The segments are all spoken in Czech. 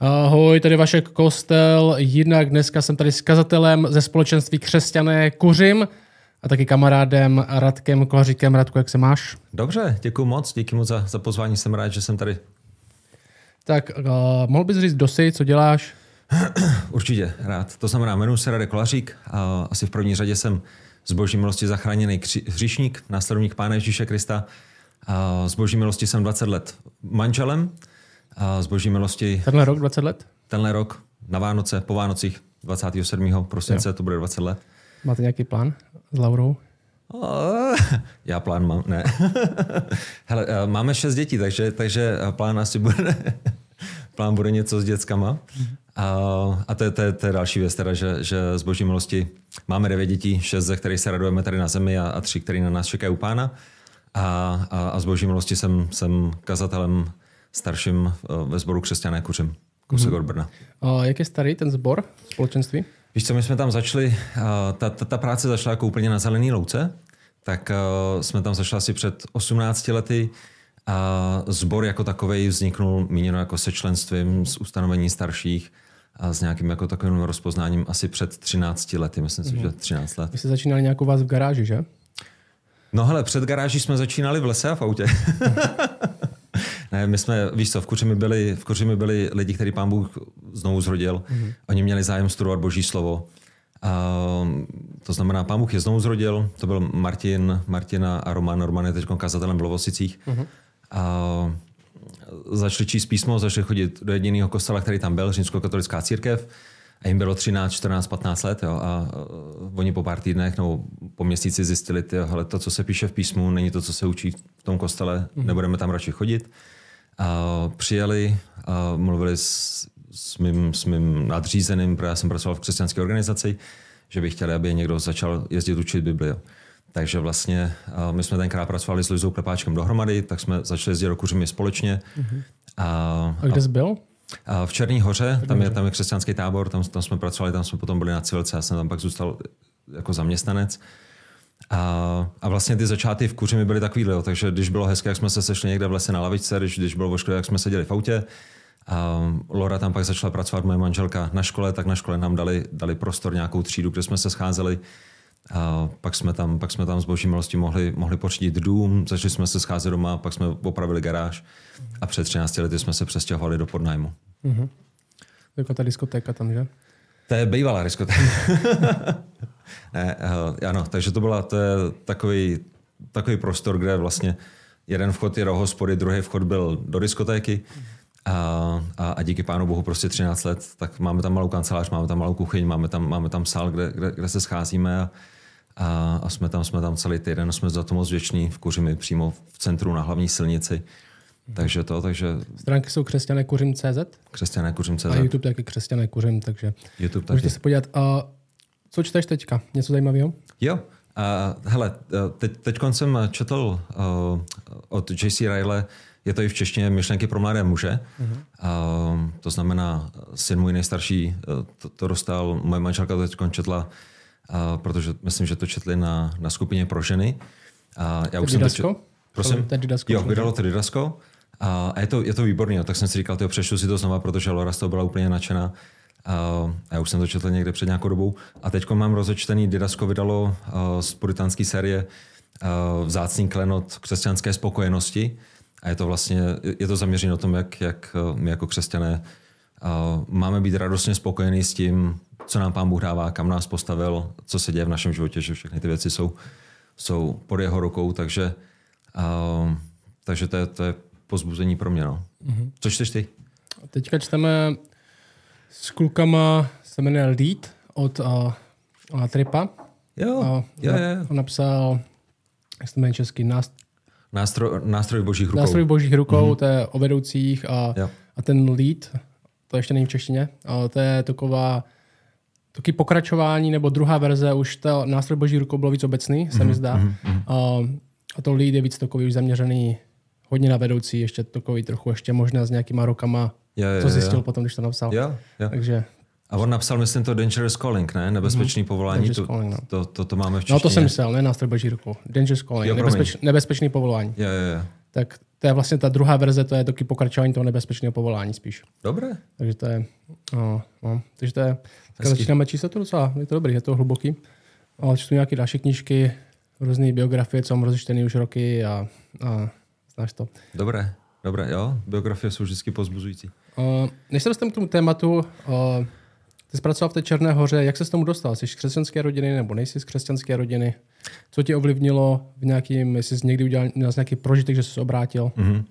Ahoj, tady Vašek Kostel, jinak dneska jsem tady s kazatelem ze společenství Křesťané Kuřim a taky kamarádem Radkem Kolaříkem. Radku, jak se máš? Dobře, děkuji moc, díky moc za, za pozvání, jsem rád, že jsem tady. Tak uh, mohl bys říct, kdo jsi, co děláš? Určitě, rád. To znamená, jmenuji se Radek Kolařík a asi v první řadě jsem z boží milosti zachráněný hříšník, následovník Pána Ježíše Krista. A z boží milosti jsem 20 let manželem z boží milosti... Tenhle rok 20 let? Tenhle rok na Vánoce, po Vánocích 27. prosince, jo. to bude 20 let. Máte nějaký plán s Laurou? Já plán mám, ne. Hele, eh, máme šest dětí, takže, takže plán asi bude, plán bude něco s dětskama. A, a to, je, to, je, to je další věc, teda, že, že z boží milosti máme devět dětí, šest ze kterých se radujeme tady na zemi a, a tři, který na nás čekají u pána. A, a, a z boží milosti jsem, jsem kazatelem starším eh, ve sboru Křesťané Kuřim, kousek mm-hmm. od Brna. A jak je starý ten sbor společenství? Víš co, my jsme tam začali, eh, ta, ta, ta práce začala jako úplně na zelený louce, tak uh, jsme tam začali asi před 18 lety a sbor jako takový vzniknul míněno jako se členstvím z ustanovení starších a s nějakým jako takovým rozpoznáním asi před 13 lety, myslím si, mm. že 13 let. Vy jste začínali nějak u vás v garáži, že? No hele, před garáží jsme začínali v lese a v autě. ne, my jsme, víš co, v Kuřimi byli, v Kuřimi byli lidi, který pán Bůh znovu zrodil. Mm-hmm. Oni měli zájem studovat Boží slovo. A, to znamená, pán Bůh je znovu zrodil. To byl Martin, Martina a Roman. Roman je teď kazatelem v Lovosicích. Mm-hmm. A začali číst písmo, začali chodit do jediného kostela, který tam byl, římskokatolická církev. A jim bylo 13, 14, 15 let jo, a oni po pár týdnech nebo po měsíci zjistili, že to, co se píše v písmu, není to, co se učí v tom kostele, mm-hmm. nebudeme tam radši chodit. A přijeli a mluvili s, s, mým, s mým nadřízeným, protože já jsem pracoval v křesťanské organizaci, že by chtěli, aby někdo začal jezdit učit Bibli. Takže vlastně my jsme tenkrát pracovali s Lizou Klepáčkem dohromady, tak jsme začali jezdit do Kuřimi společně. Mm-hmm. A, a kde jsi byl? V Černý hoře, tam je, tam je křesťanský tábor, tam, tam jsme pracovali, tam jsme potom byli na civilce, já jsem tam pak zůstal jako zaměstnanec. A, a vlastně ty začátky v Kuřimi byly takovýhle, takže když bylo hezké, jak jsme se sešli někde v lese na lavičce, když, když bylo vošklivé, jak jsme seděli v autě. A Laura tam pak začala pracovat, moje manželka na škole, tak na škole nám dali, dali prostor, nějakou třídu, kde jsme se scházeli. A pak jsme tam, pak jsme tam s boží milostí mohli, mohli pořídit dům, začali jsme se scházet doma, pak jsme opravili garáž a před 13 lety jsme se přestěhovali do podnájmu. Mm-hmm. Jako ta diskotéka tam, že? To je bývalá diskotéka. ne, uh, ano, takže to byla to je takový, takový prostor, kde vlastně jeden vchod je do hospody, druhý vchod byl do diskotéky. A, a, a díky pánu bohu prostě 13 let, tak máme tam malou kancelář, máme tam malou kuchyň, máme tam, máme tam sál, kde, kde, kde se scházíme a, a, a jsme tam, jsme tam celý týden, jsme za to moc věční v Kuřimi, přímo v centru na hlavní silnici. Takže to, takže... Stránky jsou křesťané kuřim CZ? Křesťané kuřim CZ. A YouTube taky křesťané kuřim, takže YouTube taky. můžete se podívat. A co čteš teďka? Něco zajímavého? Jo, uh, hele, teď, teď jsem četl uh, od JC Riley, je to i v češtině myšlenky pro mladé muže. Uh-huh. Uh, to znamená, syn můj nejstarší to, to dostal, moje manželka to teď četla, uh, protože myslím, že to četli na, na skupině pro ženy. Uh, já už jsem to četl, Prosím? Ted Didasko. Jo, vydalo to Didasko. A je to, je to výborný, tak jsem si říkal, tyjo, přečtu si to znova, protože Laura z toho byla úplně nadšená. A já už jsem to četl někde před nějakou dobou. A teď mám rozečtený, Didasko vydalo uh, z puritánské série uh, Vzácný klenot křesťanské spokojenosti. A je to vlastně, je to zaměřeno na tom, jak, jak my jako křesťané uh, máme být radostně spokojení s tím, co nám Pán Bůh dává, kam nás postavil, co se děje v našem životě, že všechny ty věci jsou, jsou pod jeho rukou, takže, uh, takže to je, to je pozbuzení pro mě. No. Mm-hmm. Co čteš ty? Teďka čteme s klukama, se jmenuje Lead od uh, uh, Tripa. Jo, uh, jo, jo. On napsal, jak se jmenuje český, nást... nástroj, nástroj božích rukou. Nástroj božích rukou, mm-hmm. to je o vedoucích a, a ten lead, to ještě není v češtině, ale to je taková taky pokračování nebo druhá verze, už to nástroj boží rukou bylo víc obecný, se mm-hmm, mi zdá. Mm-hmm. A, a to lead je víc takový už zaměřený hodně na vedoucí, ještě takový trochu ještě možná s nějakýma rokama, jo, jo, co zjistil jo. potom, když to napsal. Jo, jo. Takže a on napsal, myslím, to Dangerous Calling, ne? Nebezpečný mm-hmm. povolání. To, calling, no. to, to, to, máme v češtině. No to jsem myslel, ne nástroj boží rukou. Dangerous Calling, jo, nebezpeč, nebezpečný povolání. Jo, jo, jo. Tak to je vlastně ta druhá verze, to je taky pokračování toho nebezpečného povolání spíš. Dobré. Takže to je, no, no, takže to je, začínáme číst to docela, je to dobrý, je to hluboký. Ale čtu nějaké další knížky, různé biografie, co mám rozečtený už roky a, a znáš to. Dobré, dobré, jo, biografie jsou vždycky pozbuzující. Uh, než se dostanu k tomu tématu, uh, ty jsi pracoval v té Černé hoře, jak se s tomu dostal? Jsi z křesťanské rodiny nebo nejsi z křesťanské rodiny? Co tě ovlivnilo v nějakým, jestli jsi někdy udělal nějaký prožitek, že jsi se obrátil? Mm-hmm.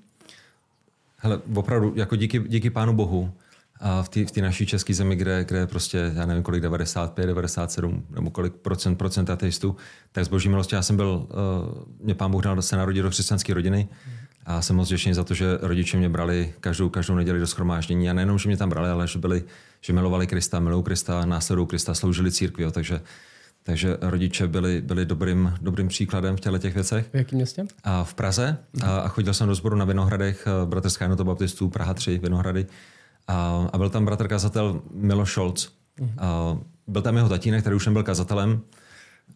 Hele, opravdu, jako díky, díky Pánu Bohu, a v té v naší české zemi, kde, kde prostě, já nevím kolik, 95, 97 nebo kolik procent, procent ateistů, tak z boží milosti já jsem byl, uh, mě pán Bůh dal se narodit do křesťanské rodiny a jsem moc vděčný za to, že rodiče mě brali každou, každou neděli do schromáždění a nejenom, že mě tam brali, ale že, byli, že milovali Krista, milují Krista, následují Krista, sloužili církvi, jo, takže takže rodiče byli, byli dobrým, dobrým příkladem v těle těch věcech. V jakém městě? A v Praze. A, a chodil jsem do sboru na Vinohradech, eh, Bratrská jednota baptistů, Praha 3, Vinohrady. A, a byl tam bratr kazatel Miloš Scholz. Uh-huh. A byl tam jeho tatínek, který už byl kazatelem.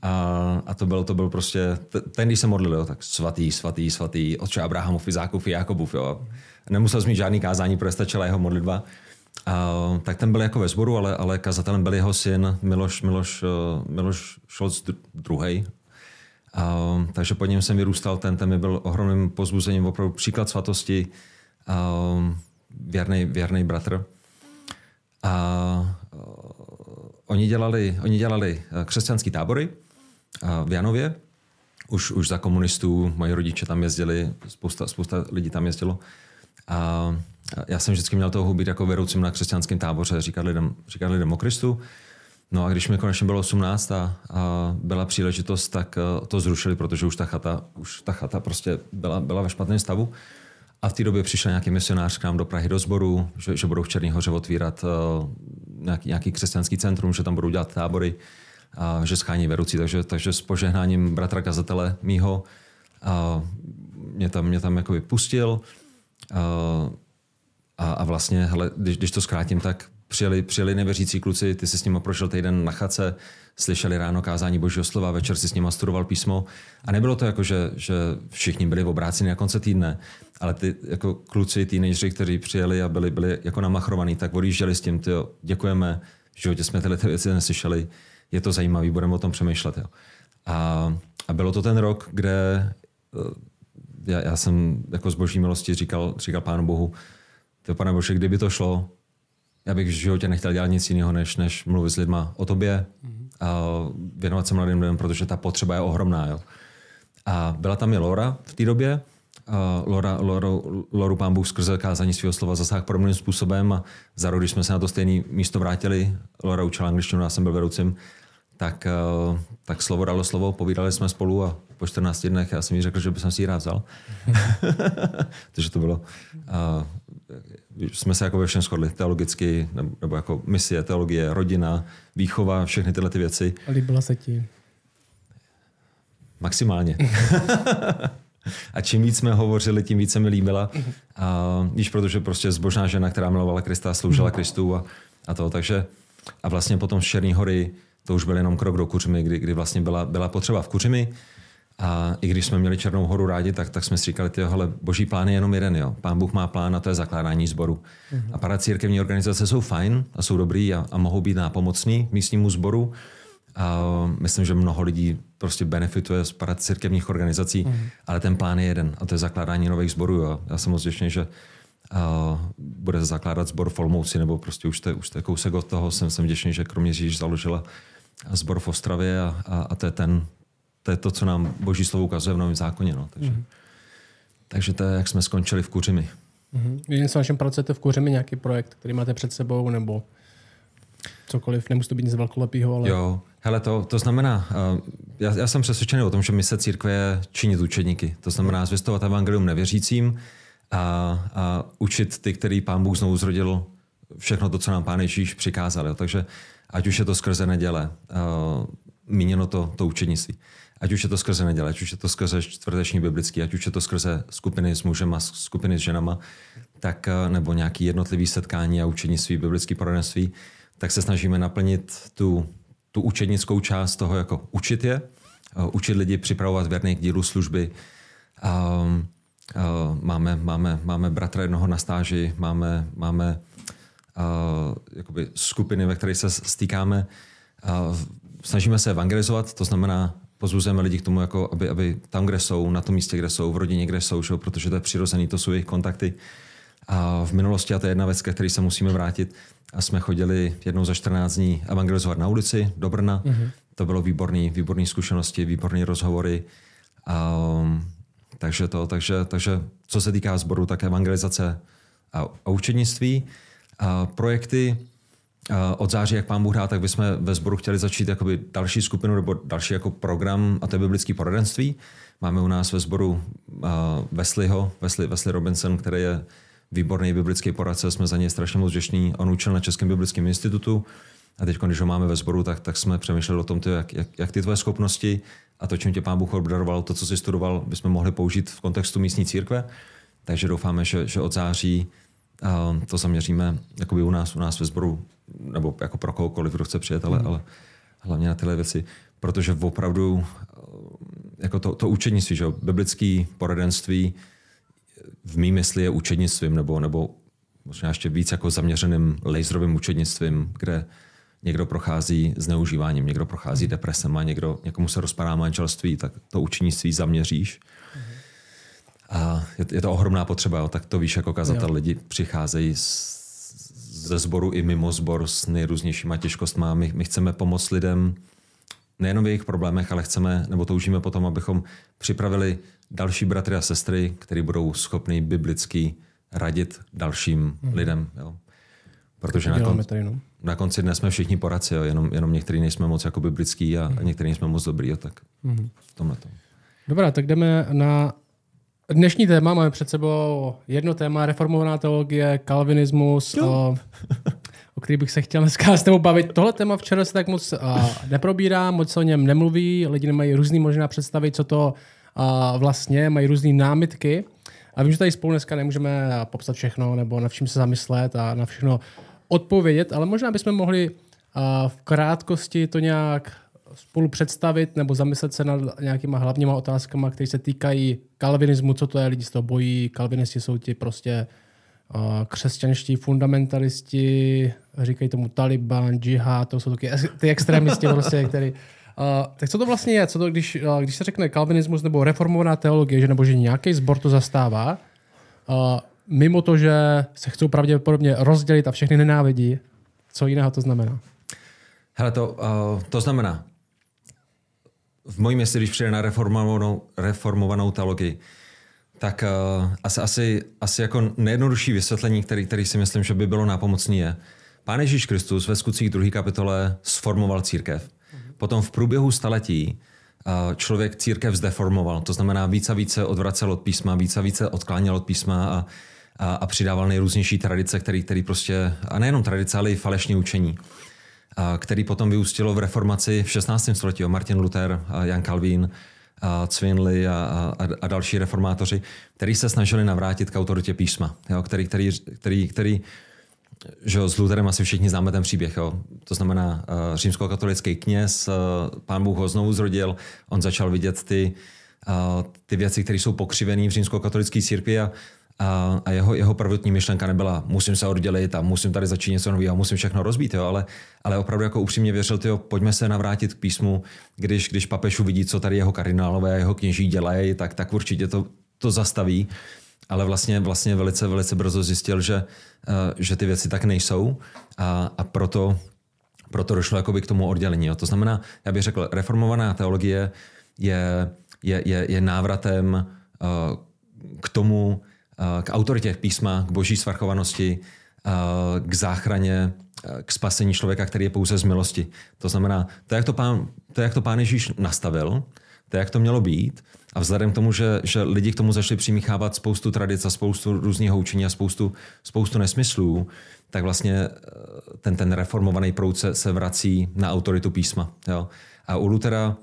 A, a to byl, to byl prostě, ten, když se modlil, jo, tak svatý, svatý, svatý, otče Abrahamov, Izákov, Jakobův. Jo. Nemusel mít žádný kázání, protože stačila jeho modlitba. A, tak ten byl jako ve sboru, ale, ale kazatelem byl jeho syn Miloš, Miloš, uh, Miloš Scholz druhý. A, takže po něm jsem vyrůstal, ten, ten mi byl ohromným pozbuzením, opravdu příklad svatosti. A, věrný, věrný bratr. A uh, oni dělali, oni dělali uh, křesťanský tábory v Janově. Už, už za komunistů, moji rodiče tam jezdili, spousta, spousta lidí tam jezdilo. A já jsem vždycky měl toho být jako vedoucím na křesťanském táboře, říkat lidem, říkat lidem o Kristu. No a když mi konečně bylo 18 a, a byla příležitost, tak to zrušili, protože už ta chata, už ta chata prostě byla, byla ve špatném stavu. A v té době přišel nějaký misionář k nám do Prahy do sboru, že, že budou v Černý hoře otvírat uh, nějaký, nějaký křesťanský centrum, že tam budou dělat tábory, a že schání vedoucí. Takže, takže s požehnáním bratra kazatele mýho a mě tam, mě tam jakoby pustil. A, a vlastně, hele, když, když to zkrátím, tak přijeli, přijeli nevěřící kluci, ty jsi s nimi prošel týden na chace, slyšeli ráno kázání božího slova, večer si s nimi studoval písmo. A nebylo to jako, že, že všichni byli obráceni na konce týdne, ale ty jako kluci, teenageři, kteří přijeli a byli, byli jako namachrovaní, tak odjížděli s tím, tyjo, děkujeme, v životě jsme tyhle ty věci neslyšeli, je to zajímavé, budeme o tom přemýšlet. Jo. A, a bylo to ten rok, kde eh, já, já jsem jako z boží milosti říkal, říkal Pánu Bohu, to pane Bože, kdyby to šlo, já bych v životě nechtěl dělat nic jiného, než, než mluvit s lidma o tobě a věnovat se mladým lidem, protože ta potřeba je ohromná. Jo. A byla tam i Laura v té době. A Laura, Loru, Loru pán Bůh skrze kázání svého slova zasáhl podobným způsobem a za když jsme se na to stejné místo vrátili, Laura učila angličtinu, já jsem byl vedoucím, tak, tak slovo dalo slovo, povídali jsme spolu a po 14 dnech já jsem jí řekl, že bych si ji rád vzal. Takže to bylo jsme se jako ve všem shodli, teologicky, nebo, nebo jako misie, teologie, rodina, výchova, všechny tyhle ty věci. A líbila se ti? Maximálně. a čím víc jsme hovořili, tím více mi líbila. A víš, protože prostě zbožná žena, která milovala Krista, sloužila mhm. Kristu a, a to, takže a vlastně potom z Černý hory to už byl jenom krok do Kuřimy, kdy, kdy vlastně byla, byla potřeba v Kuřimi a i když jsme měli Černou horu rádi, tak, tak jsme si říkali, že boží plán je jenom jeden. Jo. Pán Bůh má plán a to je zakládání sboru. Mm-hmm. A paracírkevní organizace jsou fajn a jsou dobrý a, a mohou být nápomocní místnímu sboru. A myslím, že mnoho lidí prostě benefituje z paracírkevních organizací, mm-hmm. ale ten plán je jeden a to je zakládání nových sborů. Jo. Já jsem moc vděčný, že uh, bude zakládat sbor v Olmouci, nebo prostě už to, už to je kousek od toho. Jsem, jsem vděčný, že kromě Ježíš založila sbor v Ostravě a, a, a to je ten to je to, co nám Boží slovo ukazuje v Novém zákoně. No. Takže, mm-hmm. takže to je, jak jsme skončili v Kuřimi. Mm-hmm. Jen se vašem pracujete v Kuřimi nějaký projekt, který máte před sebou, nebo cokoliv, nemusí to být nic velkolepého, ale... Jo, hele, to, to znamená, uh, já, já jsem přesvědčený o tom, že mise církve je činit učedníky. To znamená zvěstovat evangelium nevěřícím a, a učit ty, který pán Bůh znovu zrodil všechno to, co nám pán Ježíš přikázal. Jo. Takže ať už je to skrze neděle, uh, míněno to, to učednictví. Ať už je to skrze neděle, ať už je to skrze čtvrteční biblický, ať už je to skrze skupiny s mužema, skupiny s ženama, tak, eh, nebo nějaký jednotlivý setkání a učednictví, biblické poradenství, tak se snažíme naplnit tu, tu učednickou část toho, jako učit je, eh, učit lidi připravovat věrný k dílu služby, um, máme, máme, máme bratra jednoho na stáži, máme, máme uh, jakoby skupiny, ve kterých se stýkáme. Uh, snažíme se evangelizovat, to znamená, pozbuzujeme lidi k tomu, jako aby, aby tam, kde jsou, na tom místě, kde jsou, v rodině, kde jsou, že? protože to je přirozený, to jsou jejich kontakty. A v minulosti, a to je jedna věc, ke které se musíme vrátit, a jsme chodili jednou za 14 dní evangelizovat na ulici do Brna. Mm-hmm. To bylo výborný, výborný zkušenosti, výborné rozhovory. A, takže, to, takže, takže co se týká sboru, tak evangelizace a, a učednictví. A projekty a od září, jak pán Bůh dá, tak bychom ve sboru chtěli začít jakoby další skupinu nebo další jako program a to je biblický poradenství. Máme u nás ve sboru Wesleyho, Wesley, Wesley Robinson, který je výborný biblický poradce, jsme za něj strašně moc vděční. On učil na Českém biblickém institutu a teď, když ho máme ve sboru, tak, tak jsme přemýšleli o tom, ty, jak, jak, jak, ty tvoje schopnosti a to, čím tě pán Bůh obdaroval, to, co jsi studoval, bychom mohli použít v kontextu místní církve. Takže doufáme, že, že od září to zaměříme jakoby u nás, u nás ve sboru, nebo jako pro kohokoliv, kdo chce přijet, ale, mm. ale hlavně na tyhle věci. Protože opravdu jako to, to učenictví, že biblické poradenství, v mý mysli je učednictvím, nebo, nebo možná ještě víc jako zaměřeným laserovým učednictvím, kde někdo prochází zneužíváním, někdo prochází depresem a někdo, někomu se rozpadá manželství, tak to učenictví zaměříš. A je, je to ohromná potřeba, jo. tak to víš jako kazatel. Jo. Lidi přicházejí z, ze sboru i mimo sbor s nejrůznějšíma těžkostmi. My, my chceme pomoct lidem nejenom v jejich problémech, ale chceme, nebo toužíme potom, abychom připravili další bratry a sestry, kteří budou schopni biblicky radit dalším hmm. lidem. Jo. Protože na, kon, no. na konci dnes jsme všichni poradci, jo. Jenom, jenom někteří nejsme moc jako biblický a, hmm. a někteří nejsme moc dobrý. Jo. Tak hmm. v tomhle tom. Dobrá, tak jdeme na dnešní téma. Máme před sebou jedno téma, reformovaná teologie, kalvinismus, o, o který bych se chtěl dneska s tebou bavit. Tohle téma včera se tak moc a, neprobírá, moc se o něm nemluví, lidi nemají různý možná představit, co to a vlastně mají různé námitky. A vím, že tady spolu dneska nemůžeme popsat všechno nebo na všem se zamyslet a na všechno odpovědět, ale možná bychom mohli v krátkosti to nějak spolu představit nebo zamyslet se nad nějakýma hlavníma otázkama, které se týkají kalvinismu, co to je, lidi z toho bojí, kalvinisti jsou ti prostě křesťanští fundamentalisti, říkají tomu Taliban, džihad, to jsou taky ty extrémisti, prostě, který Uh, tak co to vlastně je? Co to, když, uh, když se řekne kalvinismus nebo reformovaná teologie, že, nebo že nějaký zbor to zastává, uh, mimo to, že se chcou pravděpodobně rozdělit a všechny nenávidí, co jiného to znamená? Hele, to, uh, to znamená, v mojí městě, když přijde na reformovanou, reformovanou teologii, tak uh, asi, asi, asi jako nejjednodušší vysvětlení, který, který si myslím, že by bylo nápomocný, je, Pán Ježíš Kristus ve skutcích 2. kapitole sformoval církev. Potom v průběhu staletí člověk církev zdeformoval, to znamená víc a více odvracel od písma, víc a více odkláněl od písma a, a, a přidával nejrůznější tradice, který, který prostě, a nejenom tradice, ale i falešní učení, který potom vyústilo v reformaci v 16. století. Martin Luther, Jan Calvin, a Zwingli a, a, a další reformátoři, kteří se snažili navrátit k autoritě písma, jo, který, který, který, který že jo, s Lutherem asi všichni známe ten příběh. Jo. To znamená, uh, římskokatolický kněz, uh, pán Bůh ho znovu zrodil, on začal vidět ty, uh, ty věci, které jsou pokřivené v římskokatolické církvi a, a, a jeho, jeho prvotní myšlenka nebyla, musím se oddělit a musím tady začít něco nového, musím všechno rozbít, jo, ale, ale opravdu jako upřímně věřil, tyjo, pojďme se navrátit k písmu, když, když papež uvidí, co tady jeho kardinálové a jeho kněží dělají, tak, tak určitě to, to zastaví ale vlastně, vlastně velice, velice brzo zjistil, že, uh, že ty věci tak nejsou a, a proto, proto došlo jakoby k tomu oddělení. Jo. To znamená, já bych řekl, reformovaná teologie je, je, je, je návratem uh, k tomu, k autoritě písma, k boží svrchovanosti, uh, k záchraně, k spasení člověka, který je pouze z milosti. To znamená, to, jak to pán, to, jak to pán Ježíš nastavil, to, jak to mělo být, a vzhledem k tomu, že, že lidi k tomu začali přimíchávat spoustu tradic a spoustu různých učení a spoustu, spoustu nesmyslů, tak vlastně eh, ten, ten reformovaný proud se, se vrací na autoritu písma. Jo? A u Lutera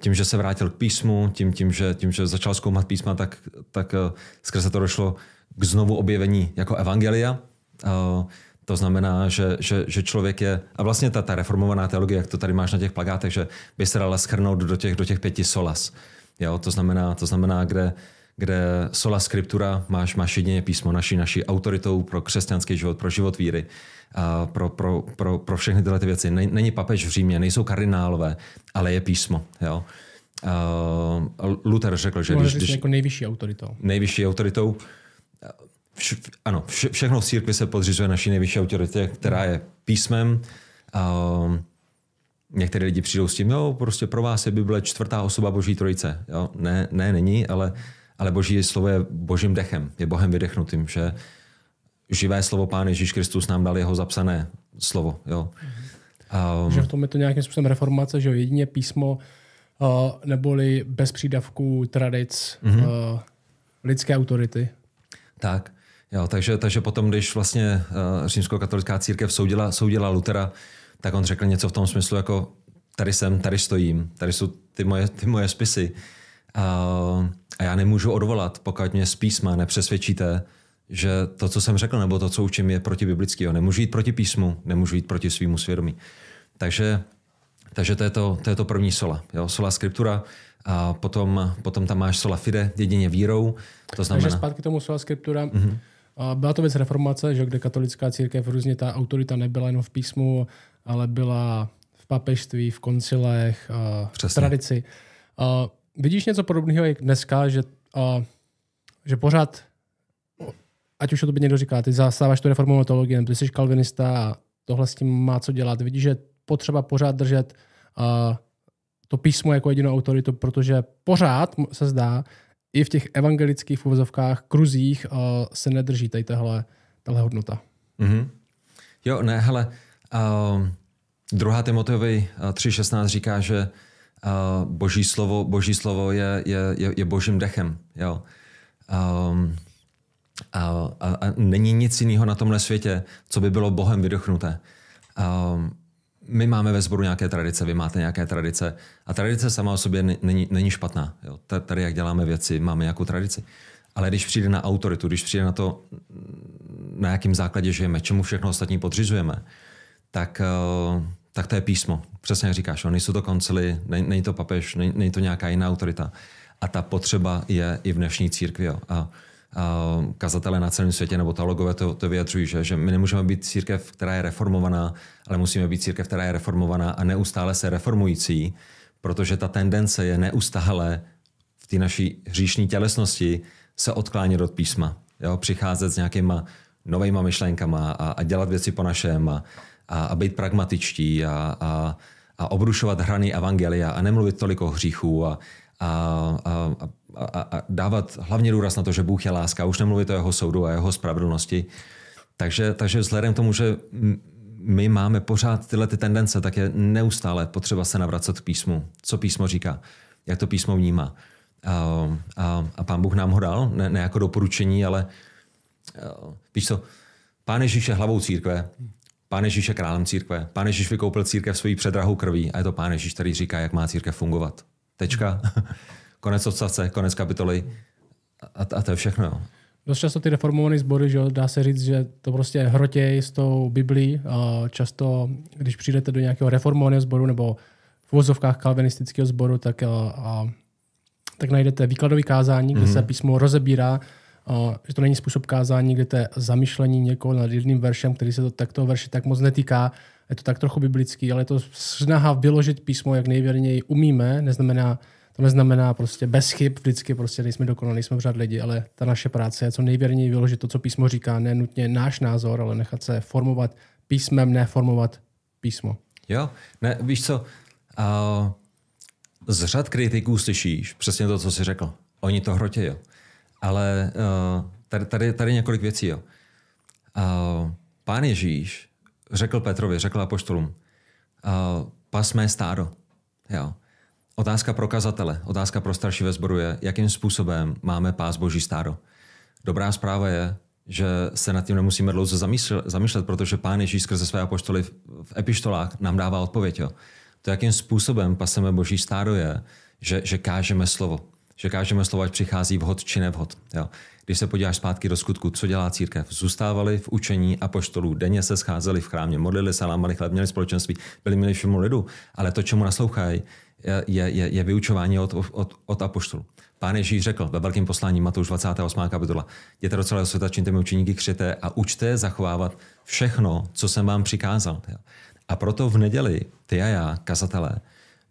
tím, že se vrátil k písmu, tím, tím, že, tím že začal zkoumat písma, tak, tak eh, skrze to došlo k znovu objevení jako evangelia. Eh, to znamená, že, že, že člověk je, a vlastně ta, ta reformovaná teologie, jak to tady máš na těch plagátech, že by se dala schrnout do těch, do těch pěti solas. Jo, to znamená, to znamená kde, kde sola scriptura máš, máš jedině písmo naší, naší autoritou pro křesťanský život, pro život víry, a pro, pro, pro, pro všechny tyhle ty věci. Není papež v Římě, nejsou kardinálové, ale je písmo. Jo? Uh, Luther řekl, že když, když... jako nejvyšší autoritou. Nejvyšší autoritou. Vš, ano, vše, všechno v církvi se podřizuje naší nejvyšší autoritě, která je písmem. Uh, některé lidi přijdou s tím, jo, prostě pro vás je Bible čtvrtá osoba Boží trojice. Jo? Ne, ne, není, ale, ale Boží slovo je Božím dechem, je Bohem vydechnutým, že živé slovo Pán Ježíš Kristus nám dal jeho zapsané slovo. Jo? Um, že v tom je to nějakým způsobem reformace, že jedině písmo uh, neboli bez přídavků tradic mm-hmm. uh, lidské autority. Tak, jo, takže, takže potom, když vlastně uh, římskokatolická církev soudila, soudila Lutera, tak on řekl něco v tom smyslu, jako tady jsem, tady stojím, tady jsou ty moje, ty moje spisy. A, a já nemůžu odvolat, pokud mě z písma nepřesvědčíte, že to, co jsem řekl, nebo to, co učím, je proti biblického. Nemůžu jít proti písmu, nemůžu jít proti svýmu svědomí. Takže, takže to, je to, to je to první sola. Jo? Sola scriptura, a potom, potom tam máš sola fide, jedině vírou. To znamená... Takže zpátky tomu sola scriptura. Mm-hmm. Byla to věc reformace, že kde katolická církev různě ta autorita nebyla jenom v písmu, ale byla v papežství, v koncilech, v tradici. Vidíš něco podobného jak dneska, že, že pořád ať už to by někdo říká, ty zastáváš tu reformovou teologii, ty jsi kalvinista a tohle s tím má co dělat. Vidíš, že potřeba pořád držet uh, to písmo jako jedinou autoritu, protože pořád se zdá, i v těch evangelických uvozovkách, kruzích uh, se nedrží tady tahle, tahle hodnota. Mm-hmm. Jo, ne, hele, uh, druhá Timoteovi uh, 3.16 říká, že uh, boží slovo, boží slovo je, je, je, je božím dechem. Jo. Um, a, a, a není nic jiného na tomhle světě, co by bylo Bohem vydochnuté. A my máme ve sboru nějaké tradice, vy máte nějaké tradice a tradice sama o sobě není, není špatná. Jo. Tady, jak děláme věci, máme nějakou tradici. Ale když přijde na autoritu, když přijde na to, na jakém základě žijeme, čemu všechno ostatní podřizujeme, tak, tak to je písmo. Přesně jak říkáš, nejsou to koncily, není to papež, není to nějaká jiná autorita. A ta potřeba je i v dnešní církvi. Jo. A kazatele na celém světě nebo teologové to, to vyjadřují, že, že my nemůžeme být církev, která je reformovaná, ale musíme být církev, která je reformovaná a neustále se reformující, protože ta tendence je neustále v té naší hříšní tělesnosti se odklánět od písma. Jo? Přicházet s nějakýma novýma myšlenkama a, a dělat věci po našem a, a, a být pragmatičtí a, a, a obrušovat hrany evangelia a nemluvit tolik o hříchu a, a, a, a, a dávat hlavně důraz na to, že Bůh je láska, už nemluvit o jeho soudu a jeho spravedlnosti. Takže, takže vzhledem k tomu, že my máme pořád tyhle ty tendence, tak je neustále potřeba se navracet k písmu. Co písmo říká, jak to písmo vnímá. A, a, a pán Bůh nám ho dal, ne, ne jako doporučení, ale víš co, pán Ježíš je hlavou církve, pán Ježíš je králem církve, pán Ježíš vykoupil církev svojí předrahou krví a je to pán Ježíš, který říká, jak má církev fungovat. Tečka. konec odstavce, konec kapitoly a, a to je všechno. Jo. Dost často ty reformované sbory, že dá se říct, že to prostě hrotěj s tou Biblí. Často, když přijdete do nějakého reformovaného sboru nebo v vozovkách kalvinistického sboru, tak, a, tak najdete výkladový kázání, kde mm-hmm. se písmo rozebírá, že to není způsob kázání, kde to je zamýšlení někoho nad jedným veršem, který se to takto verši tak moc netýká. Je to tak trochu biblický, ale je to snaha vyložit písmo, jak nejvěrněji umíme, neznamená to neznamená prostě bez chyb, vždycky prostě nejsme dokonalí, jsme pořád lidi, ale ta naše práce je co nejvěrněji vyložit to, co písmo říká, ne nutně náš názor, ale nechat se formovat písmem, ne formovat písmo. Jo, ne, víš co, uh, z řad kritiků slyšíš přesně to, co jsi řekl. Oni to hrotějí, Ale uh, tady, tady, tady několik věcí, jo. Uh, pán Ježíš řekl Petrovi, řekl apoštolům, uh, pas mé stádo. Jo. Otázka pro kazatele, otázka pro starší ve sboru je, jakým způsobem máme pás boží stádo. Dobrá zpráva je, že se nad tím nemusíme dlouze zamýšlet, protože Pán Ježíš skrze své apoštoly v, v epištolách nám dává odpověď. Jo. To, jakým způsobem paseme boží stádo je, že, že kážeme slovo. Že každému slovo přichází vhod či nevhod. Jo. Když se podíváš zpátky do skutku, co dělá církev? Zůstávali v učení a poštolů, denně se scházeli v chrámě, modlili se, lámali chleb, měli společenství, byli milí všemu lidu, ale to, čemu naslouchají, je, je, je vyučování od, od, od apoštolů. Pán Ježíš řekl ve velkém poslání Matouš 28. kapitola, jděte do celého světa, čiňte mi učeníky, křete a učte zachovávat všechno, co jsem vám přikázal. A proto v neděli ty a já, kazatelé,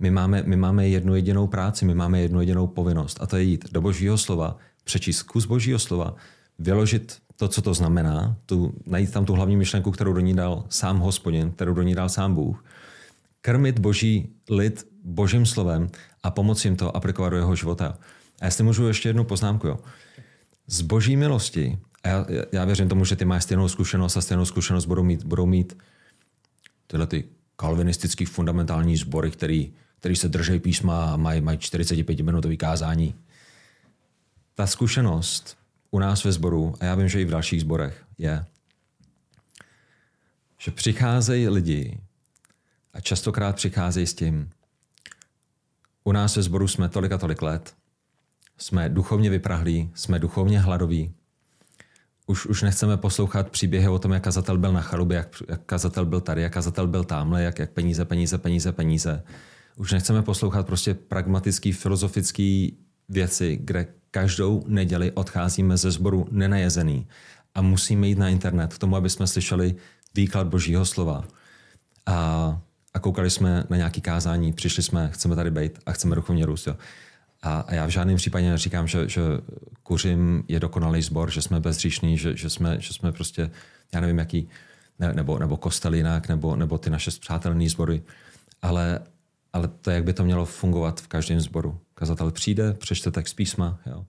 my máme, my máme jednu jedinou práci, my máme jednu jedinou povinnost a to je jít do božího slova, přečíst kus božího slova, vyložit to, co to znamená, tu, najít tam tu hlavní myšlenku, kterou do ní dal sám hospodin, kterou do ní dal sám Bůh, krmit boží lid božím slovem a pomoci jim to aplikovat do jeho života. A jestli můžu ještě jednu poznámku, jo. Z boží milosti, a já, já věřím tomu, že ty máš stejnou zkušenost a stejnou zkušenost budou mít, budou mít tyhle ty kalvinistický fundamentální sbory, který, který se drží písma a mají, mají 45-minutový kázání. Ta zkušenost u nás ve sboru, a já vím, že i v dalších sborech, je, že přicházejí lidi a častokrát přicházejí s tím, u nás ve sboru jsme tolik a tolik let, jsme duchovně vyprahlí, jsme duchovně hladoví, už, už nechceme poslouchat příběhy o tom, jak kazatel byl na chalubě, jak, jak kazatel byl tady, jak kazatel byl tamhle, jak, jak peníze, peníze, peníze, peníze. Už nechceme poslouchat prostě pragmatický, filozofický věci, kde každou neděli odcházíme ze sboru nenajezený a musíme jít na internet k tomu, aby jsme slyšeli výklad božího slova. A, a koukali jsme na nějaký kázání, přišli jsme, chceme tady být a chceme duchovně růst. Jo. A, a já v žádném případě neříkám, že, že kuřím je dokonalý sbor, že jsme bezříšní, že, že, jsme, že jsme prostě, já nevím, jaký, ne, nebo, nebo kostel jinak, nebo, nebo ty naše přátelné sbory. Ale, ale to, jak by to mělo fungovat v každém sboru. Kazatel přijde, přečte text písma, jo.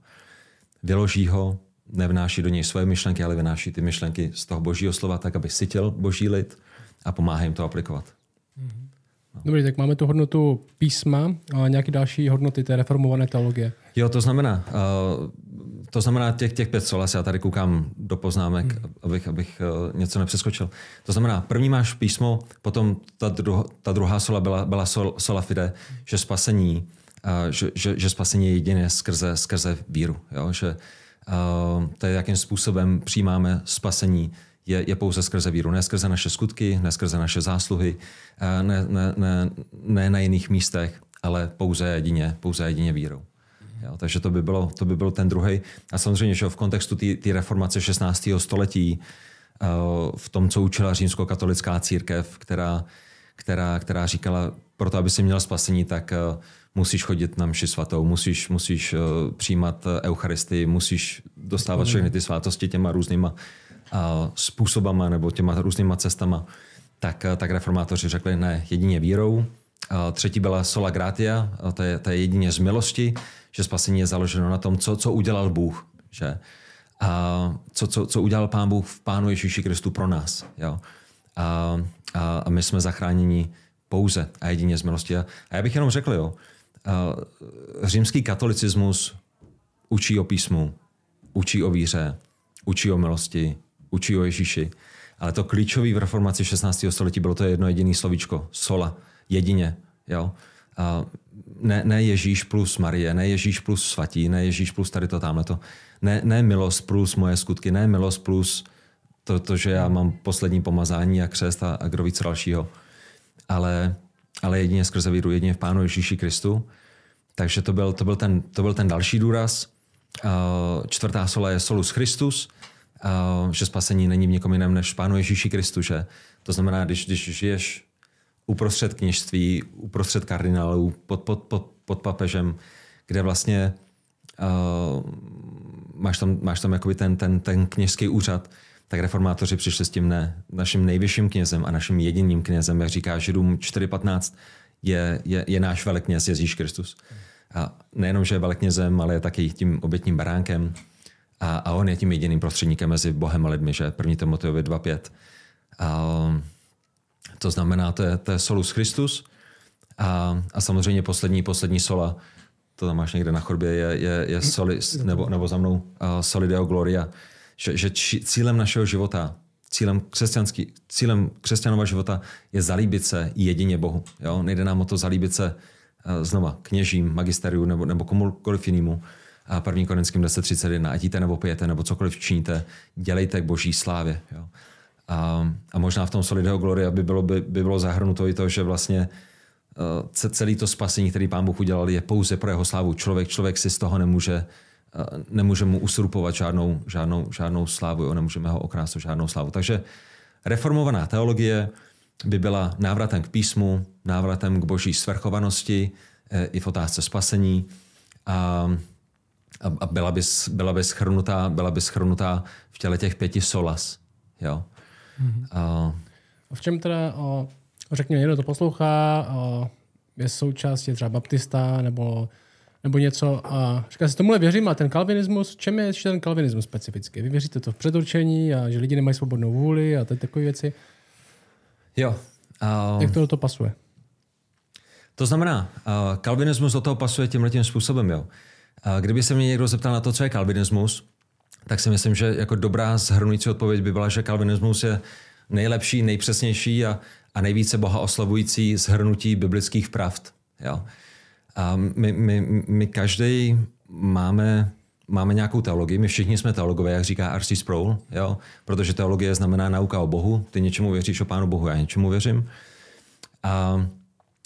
vyloží ho, nevnáší do něj svoje myšlenky, ale vynáší ty myšlenky z toho božího slova tak, aby sytil boží lid a pomáhá jim to aplikovat. Mm-hmm. Dobrý, tak máme tu hodnotu písma a nějaké další hodnoty té reformované teologie. Jo, to znamená, uh, to znamená těch, těch pět solas, já tady koukám do poznámek, hmm. abych, abych uh, něco nepřeskočil. To znamená, první máš písmo, potom ta, druho, ta druhá sola byla, byla sol, sola fide, že spasení, uh, že, že, že spasení je jediné skrze, skrze víru. Jo? Že uh, to je, jakým způsobem přijímáme spasení, je, je pouze skrze víru, ne skrze naše skutky, ne skrze naše zásluhy, ne, ne, ne, ne na jiných místech, ale pouze jedině, pouze jedině vírou. Jo, takže to by, bylo, to by byl ten druhý. A samozřejmě, že v kontextu té reformace 16. století, v tom, co učila římskokatolická církev, která, která, která říkala, proto, aby si měl spasení, tak musíš chodit na mši svatou, musíš, musíš přijímat Eucharistii, musíš dostávat všechny ty svátosti těma různýma způsobama nebo těma různýma cestama, tak, tak reformátoři řekli ne, jedině vírou. Třetí byla sola gratia, to je, to je jedině z milosti, že spasení je založeno na tom, co, co udělal Bůh. Že? A co, co, co udělal Pán Bůh v Pánu Ježíši Kristu pro nás. Jo? A, a, my jsme zachráněni pouze a jedině z milosti. A já bych jenom řekl, jo, římský katolicismus učí o písmu, učí o víře, učí o milosti, učí o Ježíši. Ale to klíčové v reformaci 16. století bylo to jedno jediné slovíčko. Sola. Jedině. Jo? A ne, ne Ježíš plus Marie, ne Ježíš plus svatí, ne Ježíš plus tady to, tamhle to. Ne, ne milost plus moje skutky, ne milost plus to, to že já mám poslední pomazání a křest a, a kdo víc dalšího. Ale, ale jedině skrze víru, jedině v Pánu Ježíši Kristu. Takže to byl, to byl, ten, to byl ten další důraz. Čtvrtá sola je solus Christus, že spasení není v někom jiném než Pánu Ježíši Kristu. Že? To znamená, když, když žiješ uprostřed kněžství, uprostřed kardinálů, pod, pod, pod, pod papežem, kde vlastně uh, máš tam, máš tam jakoby ten, ten, ten kněžský úřad, tak reformátoři přišli s tím ne. Naším nejvyšším knězem a naším jediným knězem, jak říká Židům 4.15, je, je, je náš velekněz Ježíš Kristus. A nejenom, že je veleknězem, ale je taky tím obětním baránkem. A, a on je tím jediným prostředníkem mezi Bohem a lidmi, že 1. Timoteovi 2.5. A, to znamená, to je, to je solus Christus. A, a samozřejmě poslední, poslední sola, to tam máš někde na chodbě, je, je, je soli, nebo, nebo za mnou uh, soli Deo Gloria. Že, že či, cílem našeho života, cílem, křesťanský, cílem křesťanova života je zalíbit se jedině Bohu. Jo? Nejde nám o to zalíbit se znova kněžím, magisteriu nebo, nebo komukoliv jinému, a první Korinským 10.31, ať jíte nebo pijete, nebo cokoliv činíte, dělejte k boží slávě. Jo. A, a možná v tom Solideo Gloria by bylo, by, by bylo zahrnuto i to, že vlastně uh, celý to spasení, který pán Bůh udělal, je pouze pro jeho slávu. Člověk, člověk si z toho nemůže, uh, nemůže mu usurpovat žádnou, žádnou, žádnou slávu, jo, nemůžeme ho okrást o žádnou slávu. Takže reformovaná teologie by byla návratem k písmu, návratem k boží svrchovanosti eh, i v otázce spasení a, a byla, by, byla, by schrnutá, byla by schrnutá v těle těch pěti solas. Jo? Mm-hmm. A, v čem teda, o, řekněme, někdo to poslouchá, o, je součástí třeba baptista nebo, nebo něco a říká si, tomuhle věřím a ten kalvinismus, čem je ještě ten kalvinismus specificky? Vy věříte to v předurčení a že lidi nemají svobodnou vůli a takové věci? Jo. Uh, Jak to do toho pasuje? To znamená, uh, kalvinismus do toho pasuje tímhle tím způsobem, jo. Uh, kdyby se mě někdo zeptal na to, co je kalvinismus, tak si myslím, že jako dobrá zhrnující odpověď by byla, že kalvinismus je nejlepší, nejpřesnější a, a nejvíce boha oslavující zhrnutí biblických pravd. Jo. A my, my, my každý máme, máme nějakou teologii, my všichni jsme teologové, jak říká R.C. Sproul, jo? protože teologie znamená nauka o Bohu, ty něčemu věříš o Pánu Bohu, já něčemu věřím. A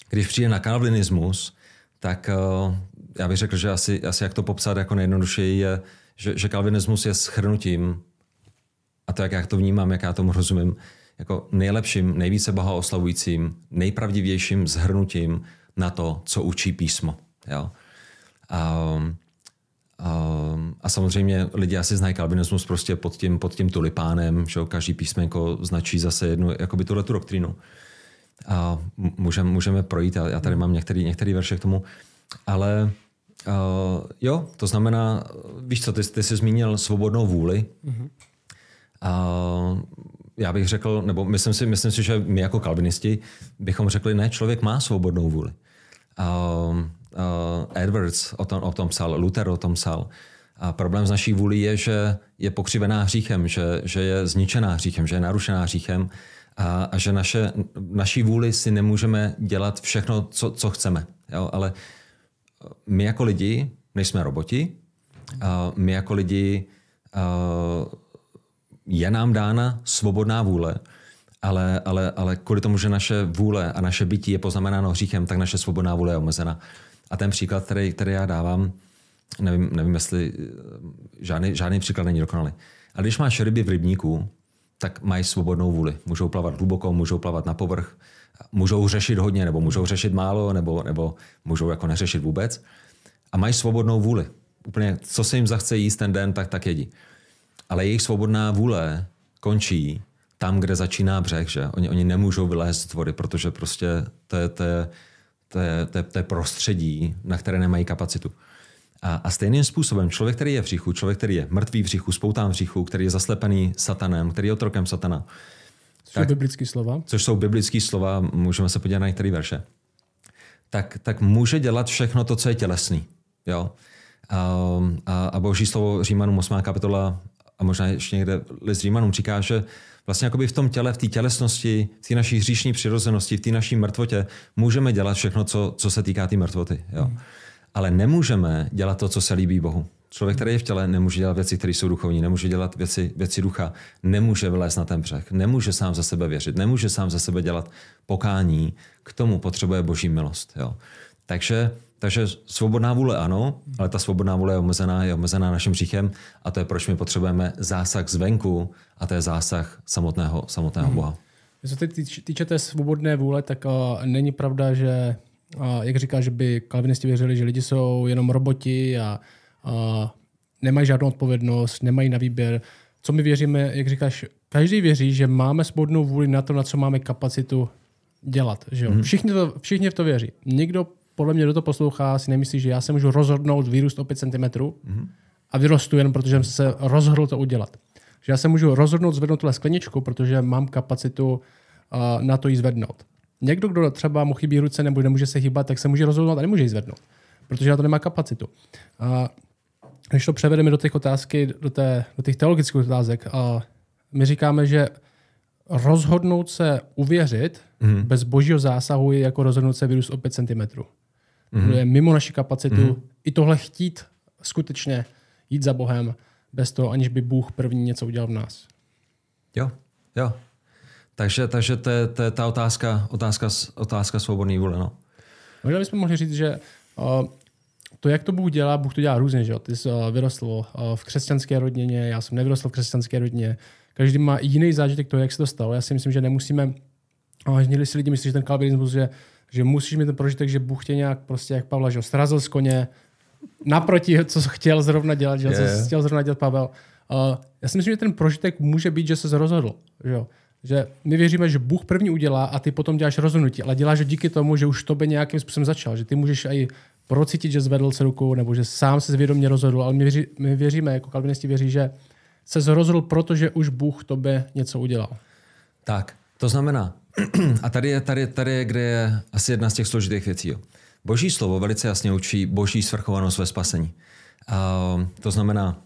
když přijde na kalvinismus, tak uh, já bych řekl, že asi, asi jak to popsat jako nejjednodušeji je, že, že kalvinismus je schrnutím, a to, jak já to vnímám, jak já tomu rozumím, jako nejlepším, nejvíce boha oslavujícím, nejpravdivějším zhrnutím na to, co učí písmo. Jo? A, a, a samozřejmě lidi asi znají kalvinismus prostě pod tím, pod tím tulipánem, že každý písmenko značí zase jednu, jakoby tuhle tu doktrínu. A můžeme, můžeme projít, já tady mám některý, některý verše k tomu, ale Uh, jo, to znamená, víš co, ty, ty jsi zmínil svobodnou vůli. Mm-hmm. Uh, já bych řekl, nebo myslím si, myslím si, že my jako kalvinisti bychom řekli, ne, člověk má svobodnou vůli. Uh, uh, Edwards o tom, o tom psal, Luther o tom psal. A problém z naší vůli je, že je pokřivená hříchem, že, že je zničená hříchem, že je narušená hříchem a, a že naše, naší vůli si nemůžeme dělat všechno, co, co chceme. Jo? Ale my jako lidi nejsme roboti. My jako lidi je nám dána svobodná vůle, ale, ale, ale kvůli tomu, že naše vůle a naše bytí je poznamenáno hříchem, tak naše svobodná vůle je omezena. A ten příklad, který, který já dávám, nevím, nevím jestli žádný, žádný příklad není dokonalý. Ale když máš ryby v rybníku, tak mají svobodnou vůli. Můžou plavat hluboko, můžou plavat na povrch, můžou řešit hodně, nebo můžou řešit málo, nebo, nebo můžou jako neřešit vůbec. A mají svobodnou vůli. Úplně, co se jim zachce jíst ten den, tak tak jedí. Ale jejich svobodná vůle končí tam, kde začíná břeh, že? Oni, oni nemůžou vylézt z vody, protože prostě to je, to, je, to, je, to, je, to je prostředí, na které nemají kapacitu. A, a stejným způsobem člověk, který je v říchu, člověk, který je mrtvý v říchu, spoután v říchu, který je zaslepený satanem, který je otrokem satana, Což tak, jsou biblické slova. Což jsou biblické slova, můžeme se podívat na některé verše. Tak, tak může dělat všechno to, co je tělesný. Jo? A, a, a boží slovo Římanům 8. kapitola a možná ještě někde list Římanům říká, že vlastně jakoby v tom těle, v té tělesnosti, v té naší hříšní přirozenosti, v té naší mrtvotě můžeme dělat všechno, co, co se týká té tý mrtvoty. Jo? Hmm. Ale nemůžeme dělat to, co se líbí Bohu. Člověk, který je v těle, nemůže dělat věci, které jsou duchovní, nemůže dělat věci, věci ducha, nemůže vylézt na ten břeh, nemůže sám za sebe věřit, nemůže sám za sebe dělat pokání, k tomu potřebuje boží milost. Jo. Takže, takže svobodná vůle ano, ale ta svobodná vůle je omezená, je omezená naším říchem a to je, proč my potřebujeme zásah zvenku a to je zásah samotného, samotného hmm. Boha. Co se týče té svobodné vůle, tak uh, není pravda, že, uh, jak říká, že by kalvinisti věřili, že lidi jsou jenom roboti a a nemají žádnou odpovědnost, nemají na výběr. Co my věříme, jak říkáš, každý věří, že máme svobodnou vůli na to, na co máme kapacitu dělat. Že jo? Mm. Všichni, to, všichni v to věří. Nikdo, podle mě, kdo to poslouchá, si nemyslí, že já se můžu rozhodnout vyrůst o 5 cm mm. a vyrostu jen, protože jsem se rozhodl to udělat. Že já se můžu rozhodnout zvednout tuhle skleničku, protože mám kapacitu uh, na to jí zvednout. Někdo, kdo třeba mu chybí ruce nebo nemůže se hýbat, tak se může rozhodnout a nemůže ji zvednout, protože na to nemá kapacitu. Uh, když to převedeme do těch otázky, do, té, do těch teologických otázek, a my říkáme, že rozhodnout se uvěřit mm. bez božího zásahu je jako rozhodnout se vyrůst o 5 cm. mm-hmm. je mimo naši kapacitu mm-hmm. i tohle chtít skutečně jít za Bohem bez toho, aniž by Bůh první něco udělal v nás. Jo, jo. Takže, takže to, je, to je ta otázka, otázka, otázka svobodný vůle. No. Možná bychom mohli říct, že uh, to, jak to Bůh dělá, Bůh to dělá různě. Že? Ty jsi uh, vyrostl uh, v křesťanské rodině, já jsem nevyrostl v křesťanské rodině. Každý má jiný zážitek toho, jak se to stalo. Já si myslím, že nemusíme, někdy si lidi myslí, že ten kalvinismus, že, že musíš mít ten prožitek, že Bůh tě nějak prostě, jak Pavla, že srazil z koně, naproti, co chtěl zrovna dělat, že? Yeah. co chtěl zrovna dělat Pavel. Uh, já si myslím, že ten prožitek může být, že se rozhodl. Že, že my věříme, že Bůh první udělá a ty potom děláš rozhodnutí, ale děláš díky tomu, že už to by nějakým způsobem začal. Že ty můžeš i procítit, že zvedl se rukou, nebo že sám se zvědomě rozhodl, ale my, věří, my věříme, jako kalvinisti věří, že se rozhodl, protože už Bůh tobě něco udělal. Tak, to znamená, a tady je, tady, tady je, kde je asi jedna z těch složitých věcí. Jo. Boží slovo velice jasně učí boží svrchovanost ve spasení. Uh, to znamená,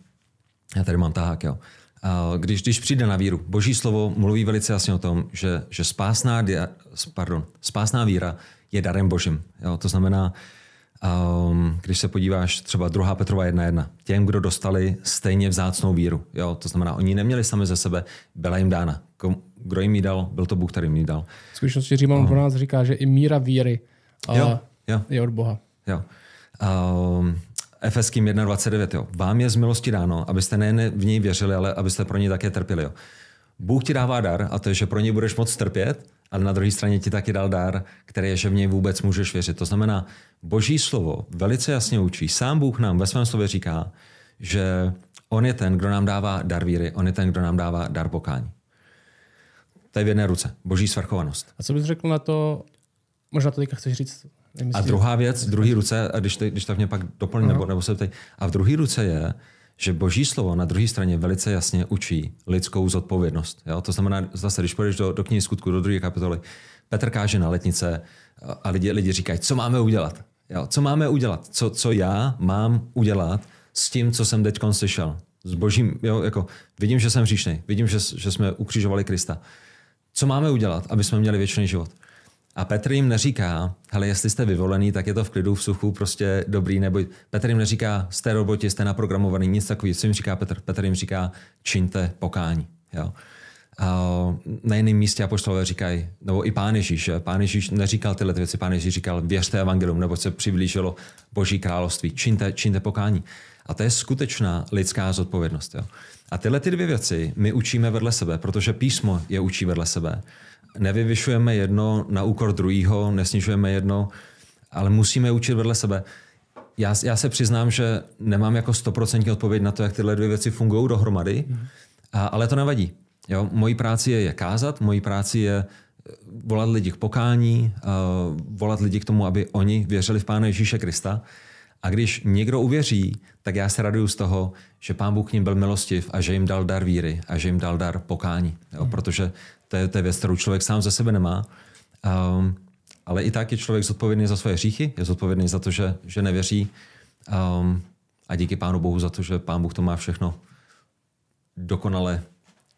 já tady mám tahák, jo. Uh, když, když přijde na víru, boží slovo mluví velice jasně o tom, že, že spásná, dia, pardon, spásná víra je darem božím. Jo. To znamená, um, když se podíváš třeba 2. Petrova 1.1, těm, kdo dostali stejně vzácnou víru. Jo. To znamená, oni neměli sami ze sebe, byla jim dána. Kdo jim ji dal, byl to Bůh, který jim ji dal. V skutečnosti Říman pro nás říká, že i míra víry uh, jo jo. je od Boha. Jo. Um, Efeským 1.29. Jo. Vám je z milosti dáno, abyste nejen v něj věřili, ale abyste pro něj také trpěli. Jo. Bůh ti dává dar a to je, že pro něj budeš moc trpět, ale na druhé straně ti taky dal dar, který je, že v něj vůbec můžeš věřit. To znamená, Boží slovo velice jasně učí. Sám Bůh nám ve svém slově říká, že On je ten, kdo nám dává dar víry, On je ten, kdo nám dává dar pokání. To je v jedné ruce. Boží svrchovanost. A co bys řekl na to, možná to teďka chceš říct Nemyslím, a druhá věc, v druhé ruce, a když, te, když tak mě pak doplní, nebo, nebo se tady, a v druhé ruce je, že boží slovo na druhé straně velice jasně učí lidskou zodpovědnost. Jo? To znamená, zase, když půjdeš do, do knihy skutku, do druhé kapitoly, Petr káže na letnice a lidi, lidi říkají, co máme udělat? Jo? Co máme udělat? Co, co já mám udělat s tím, co jsem teď slyšel? S božím, jo, jako, vidím, že jsem říšný, vidím, že, že jsme ukřižovali Krista. Co máme udělat, aby jsme měli věčný život? A Petr jim neříká, hele, jestli jste vyvolený, tak je to v klidu, v suchu, prostě dobrý, nebo Petr jim neříká, jste roboti, jste naprogramovaný, nic takového. Co jim říká Petr? Petr jim říká, čiňte pokání. Jo? A na jiném místě apoštolové říkají, nebo i pán Ježíš, pán Ježíš neříkal tyhle věci, pán Ježíš říkal, věřte evangelium, nebo se přiblížilo Boží království, čiňte, čiňte pokání. A to je skutečná lidská zodpovědnost. Jo? A tyhle ty dvě věci my učíme vedle sebe, protože písmo je učí vedle sebe nevyvyšujeme jedno na úkor druhého, nesnižujeme jedno, ale musíme učit vedle sebe. Já, já se přiznám, že nemám jako stoprocentní odpověď na to, jak tyhle dvě věci fungují dohromady, a, ale to nevadí. Jo? Mojí práci je je kázat, mojí práci je eh, volat lidi k pokání, uh, volat lidi k tomu, aby oni věřili v Pána Ježíše Krista. A když někdo uvěří, tak já se raduju z toho, že Pán Bůh k ním byl milostiv a že jim dal dar víry a že jim dal dar pokání. Jo? Protože to je, to je věc, kterou člověk sám ze sebe nemá. Um, ale i tak je člověk zodpovědný za svoje hříchy, je zodpovědný za to, že, že nevěří. Um, a díky Pánu Bohu za to, že Pán Bůh to má všechno dokonale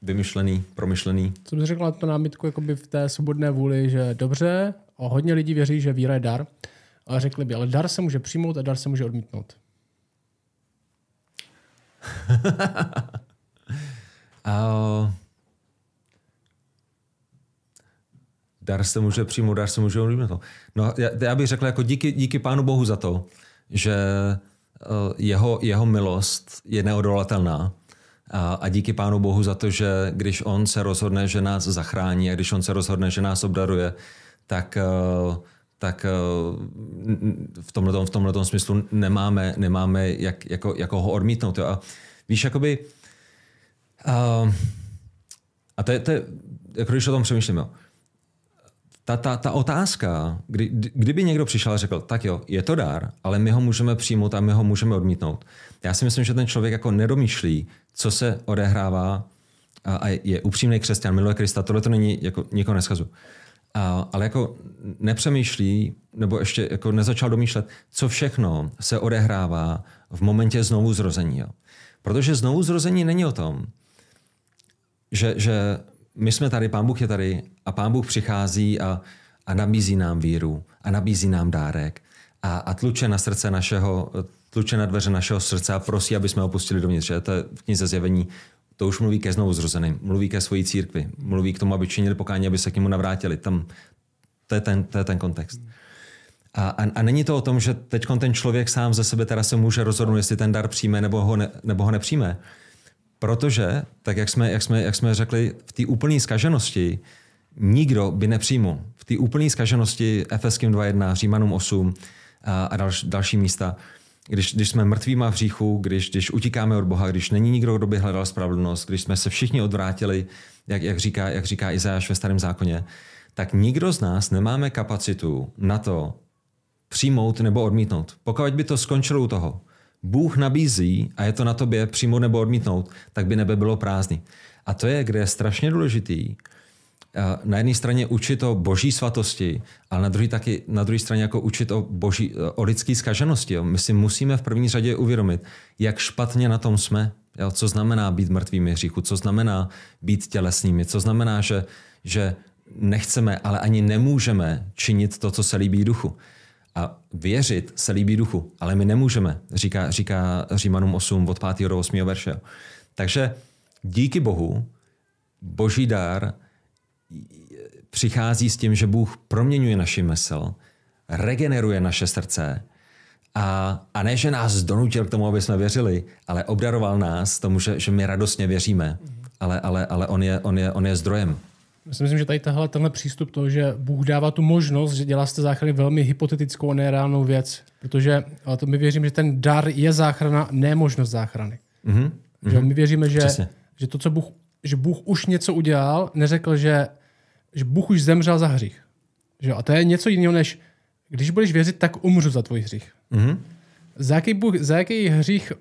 vymyšlený, promyšlený. Co bys řekl na to námitku jakoby v té svobodné vůli, že dobře, a hodně lidí věří, že víra je dar, ale řekli by, ale dar se může přijmout a dar se může odmítnout. uh, dar se může přijmout, dar se může odmítnout. No, já, já bych řekl jako díky, díky Pánu Bohu za to, že uh, jeho, jeho milost je neodolatelná a, a díky Pánu Bohu za to, že když On se rozhodne, že nás zachrání a když On se rozhodne, že nás obdaruje, tak, uh, tak uh, v tomhle v tomhletom smyslu nemáme, nemáme jak, jako, jako ho odmítnout. A víš, jakoby... Uh, a to je, to je jako když o tom přemýšlím, jo ta, ta, ta otázka, kdy, kdyby někdo přišel a řekl, tak jo, je to dár, ale my ho můžeme přijmout a my ho můžeme odmítnout. Já si myslím, že ten člověk jako nedomýšlí, co se odehrává a, a je upřímný křesťan, miluje Krista, tohle to není, jako nikoho neschazu. A, ale jako nepřemýšlí, nebo ještě jako nezačal domýšlet, co všechno se odehrává v momentě znovu zrození. Jo. Protože znovu zrození není o tom, že, že my jsme tady, pán Bůh je tady a pán Bůh přichází a, a nabízí nám víru a nabízí nám dárek a, a tluče na srdce našeho, tluče na dveře našeho srdce a prosí, aby jsme opustili dovnitř. To je v knize zjevení to už mluví ke znovu zrozeným, mluví ke svojí církvi, mluví k tomu, aby činili pokání, aby se k němu navrátili. Tam, to, je ten, to je ten kontext. A, a, a není to o tom, že teď ten člověk sám ze sebe teda se může rozhodnout, jestli ten dar přijme nebo ho, ne, nebo ho nepřijme. Protože, tak jak jsme, jak jsme, jak jsme řekli, v té úplné skaženosti nikdo by nepřijmul. V té úplné skaženosti Efeským 2.1, Římanům 8 a, a dalš, další místa, když, když jsme mrtvíma v hříchu, když, když utíkáme od Boha, když není nikdo, kdo by hledal spravedlnost, když jsme se všichni odvrátili, jak, jak, říká, jak říká Izajáš ve starém zákoně, tak nikdo z nás nemáme kapacitu na to přijmout nebo odmítnout. Pokud by to skončilo u toho, Bůh nabízí a je to na tobě přijmout nebo odmítnout, tak by nebe bylo prázdný. A to je, kde je strašně důležitý, na jedné straně učit o boží svatosti, ale na druhé taky na druhé straně jako učit o, boží, o lidské skaženosti. Jo. My si musíme v první řadě uvědomit, jak špatně na tom jsme. Jo. Co znamená být mrtvými hříchu, co znamená být tělesnými, co znamená, že, že nechceme, ale ani nemůžeme činit to, co se líbí duchu. A věřit se líbí duchu, ale my nemůžeme, říká, říká Římanům 8 od 5. do 8. verše. Takže díky Bohu, boží dár přichází s tím, že Bůh proměňuje naši mysl, regeneruje naše srdce a, a ne, že nás donutil k tomu, aby jsme věřili, ale obdaroval nás tomu, že, že my radostně věříme, ale, ale, ale on, je, on, je, on je zdrojem. Myslím, že tady tahle, tenhle přístup to, že Bůh dává tu možnost, že dělá z té záchrany velmi hypotetickou a nereálnou věc, protože ale to my věříme, že ten dar je záchrana, ne možnost záchrany. Mm-hmm. Že my věříme, že, že to, co Bůh, že Bůh už něco udělal, neřekl, že že Bůh už zemřel za hřích. Že? A to je něco jiného, než když budeš věřit, tak umřu za tvůj hřích. Mm-hmm. Za, jaký Bůh, za jaký hřích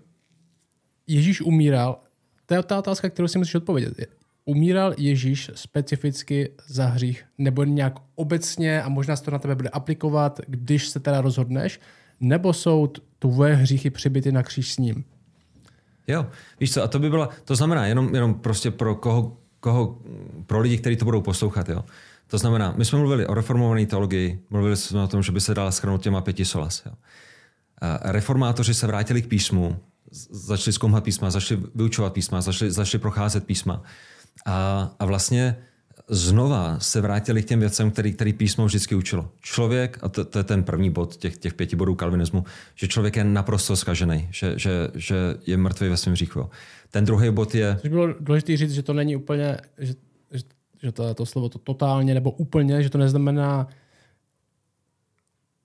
Ježíš umíral? To je ta otázka, kterou si musíš odpovědět. Umíral Ježíš specificky za hřích? Nebo nějak obecně a možná se to na tebe bude aplikovat, když se teda rozhodneš? Nebo jsou tvoje hříchy přibyty na kříž s ním? Jo, víš co, a to by bylo, to znamená jenom, jenom prostě pro koho, koho, pro lidi, kteří to budou poslouchat. Jo. To znamená, my jsme mluvili o reformované teologii, mluvili jsme o tom, že by se dala schrnout těma pěti solas. Jo. A reformátoři se vrátili k písmu, začali zkoumat písma, začali vyučovat písma, začali, začali procházet písma. A, a vlastně znova se vrátili k těm věcem, který, který písmo vždycky učilo. Člověk, a to, to je ten první bod těch, těch pěti bodů kalvinismu, že člověk je naprosto zkažený, že, že, že je mrtvý ve svém říchu. Ten druhý bod je... Což bylo důležité říct, že to není úplně, že, že, že to, to slovo to totálně nebo úplně, že to neznamená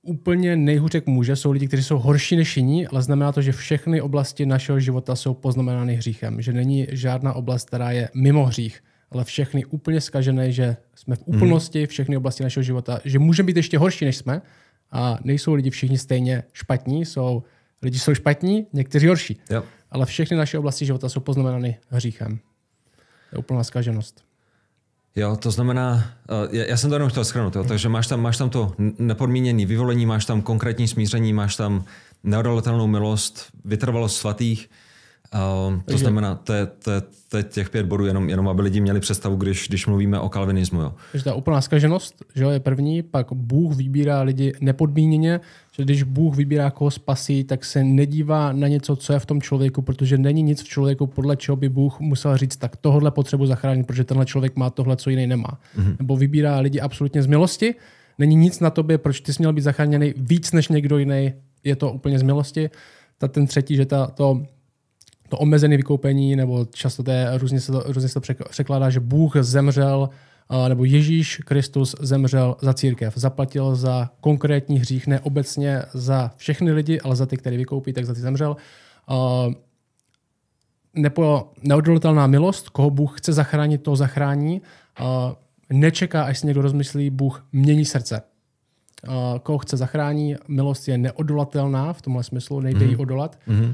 úplně nejhůř, jak může. Jsou lidi, kteří jsou horší než jiní, ale znamená to, že všechny oblasti našeho života jsou poznamenány hříchem. Že není žádná oblast, která je mimo hřích, ale všechny úplně skažené, že jsme v úplnosti, všechny oblasti našeho života, že můžeme být ještě horší, než jsme a nejsou lidi všichni stejně špatní, jsou lidi jsou špatní, někteří horší. Jo ale všechny naše oblasti života jsou poznamenány hříchem. To je úplná zkaženost. Jo, to znamená, eh, já jsem to jenom chtěl schrnout, jo, takže máš tam, máš tam to nepodmíněné vyvolení, máš tam konkrétní smíření, máš tam neodolatelnou milost, vytrvalost svatých, Uh, to znamená, to je, to, je, to je těch pět bodů, jenom, jenom aby lidi měli představu, když, když mluvíme o kalvinismu. Jo. Takže ta úplná skaženost že je první, pak Bůh vybírá lidi nepodmíněně, že když Bůh vybírá koho spasí, tak se nedívá na něco, co je v tom člověku, protože není nic v člověku, podle čeho by Bůh musel říct, tak tohle potřebu zachránit, protože tenhle člověk má tohle, co jiný nemá. Mm-hmm. Nebo vybírá lidi absolutně z milosti, není nic na tobě, proč ty jsi měl být zachráněný víc než někdo jiný, je to úplně z milosti. Ta ten třetí, že ta, to to omezené vykoupení, nebo často to je, různě se to, různě se to překládá, že Bůh zemřel, nebo Ježíš Kristus zemřel za církev. Zaplatil za konkrétní hřích, ne obecně za všechny lidi, ale za ty, který vykoupí, tak za ty zemřel. Nepo, neodolitelná milost, koho Bůh chce zachránit, to zachrání. Nečeká, až si někdo rozmyslí, Bůh mění srdce. Koho chce zachránit, milost je neodolatelná v tomhle smyslu, nejde mm-hmm. jí odolat. Mm-hmm.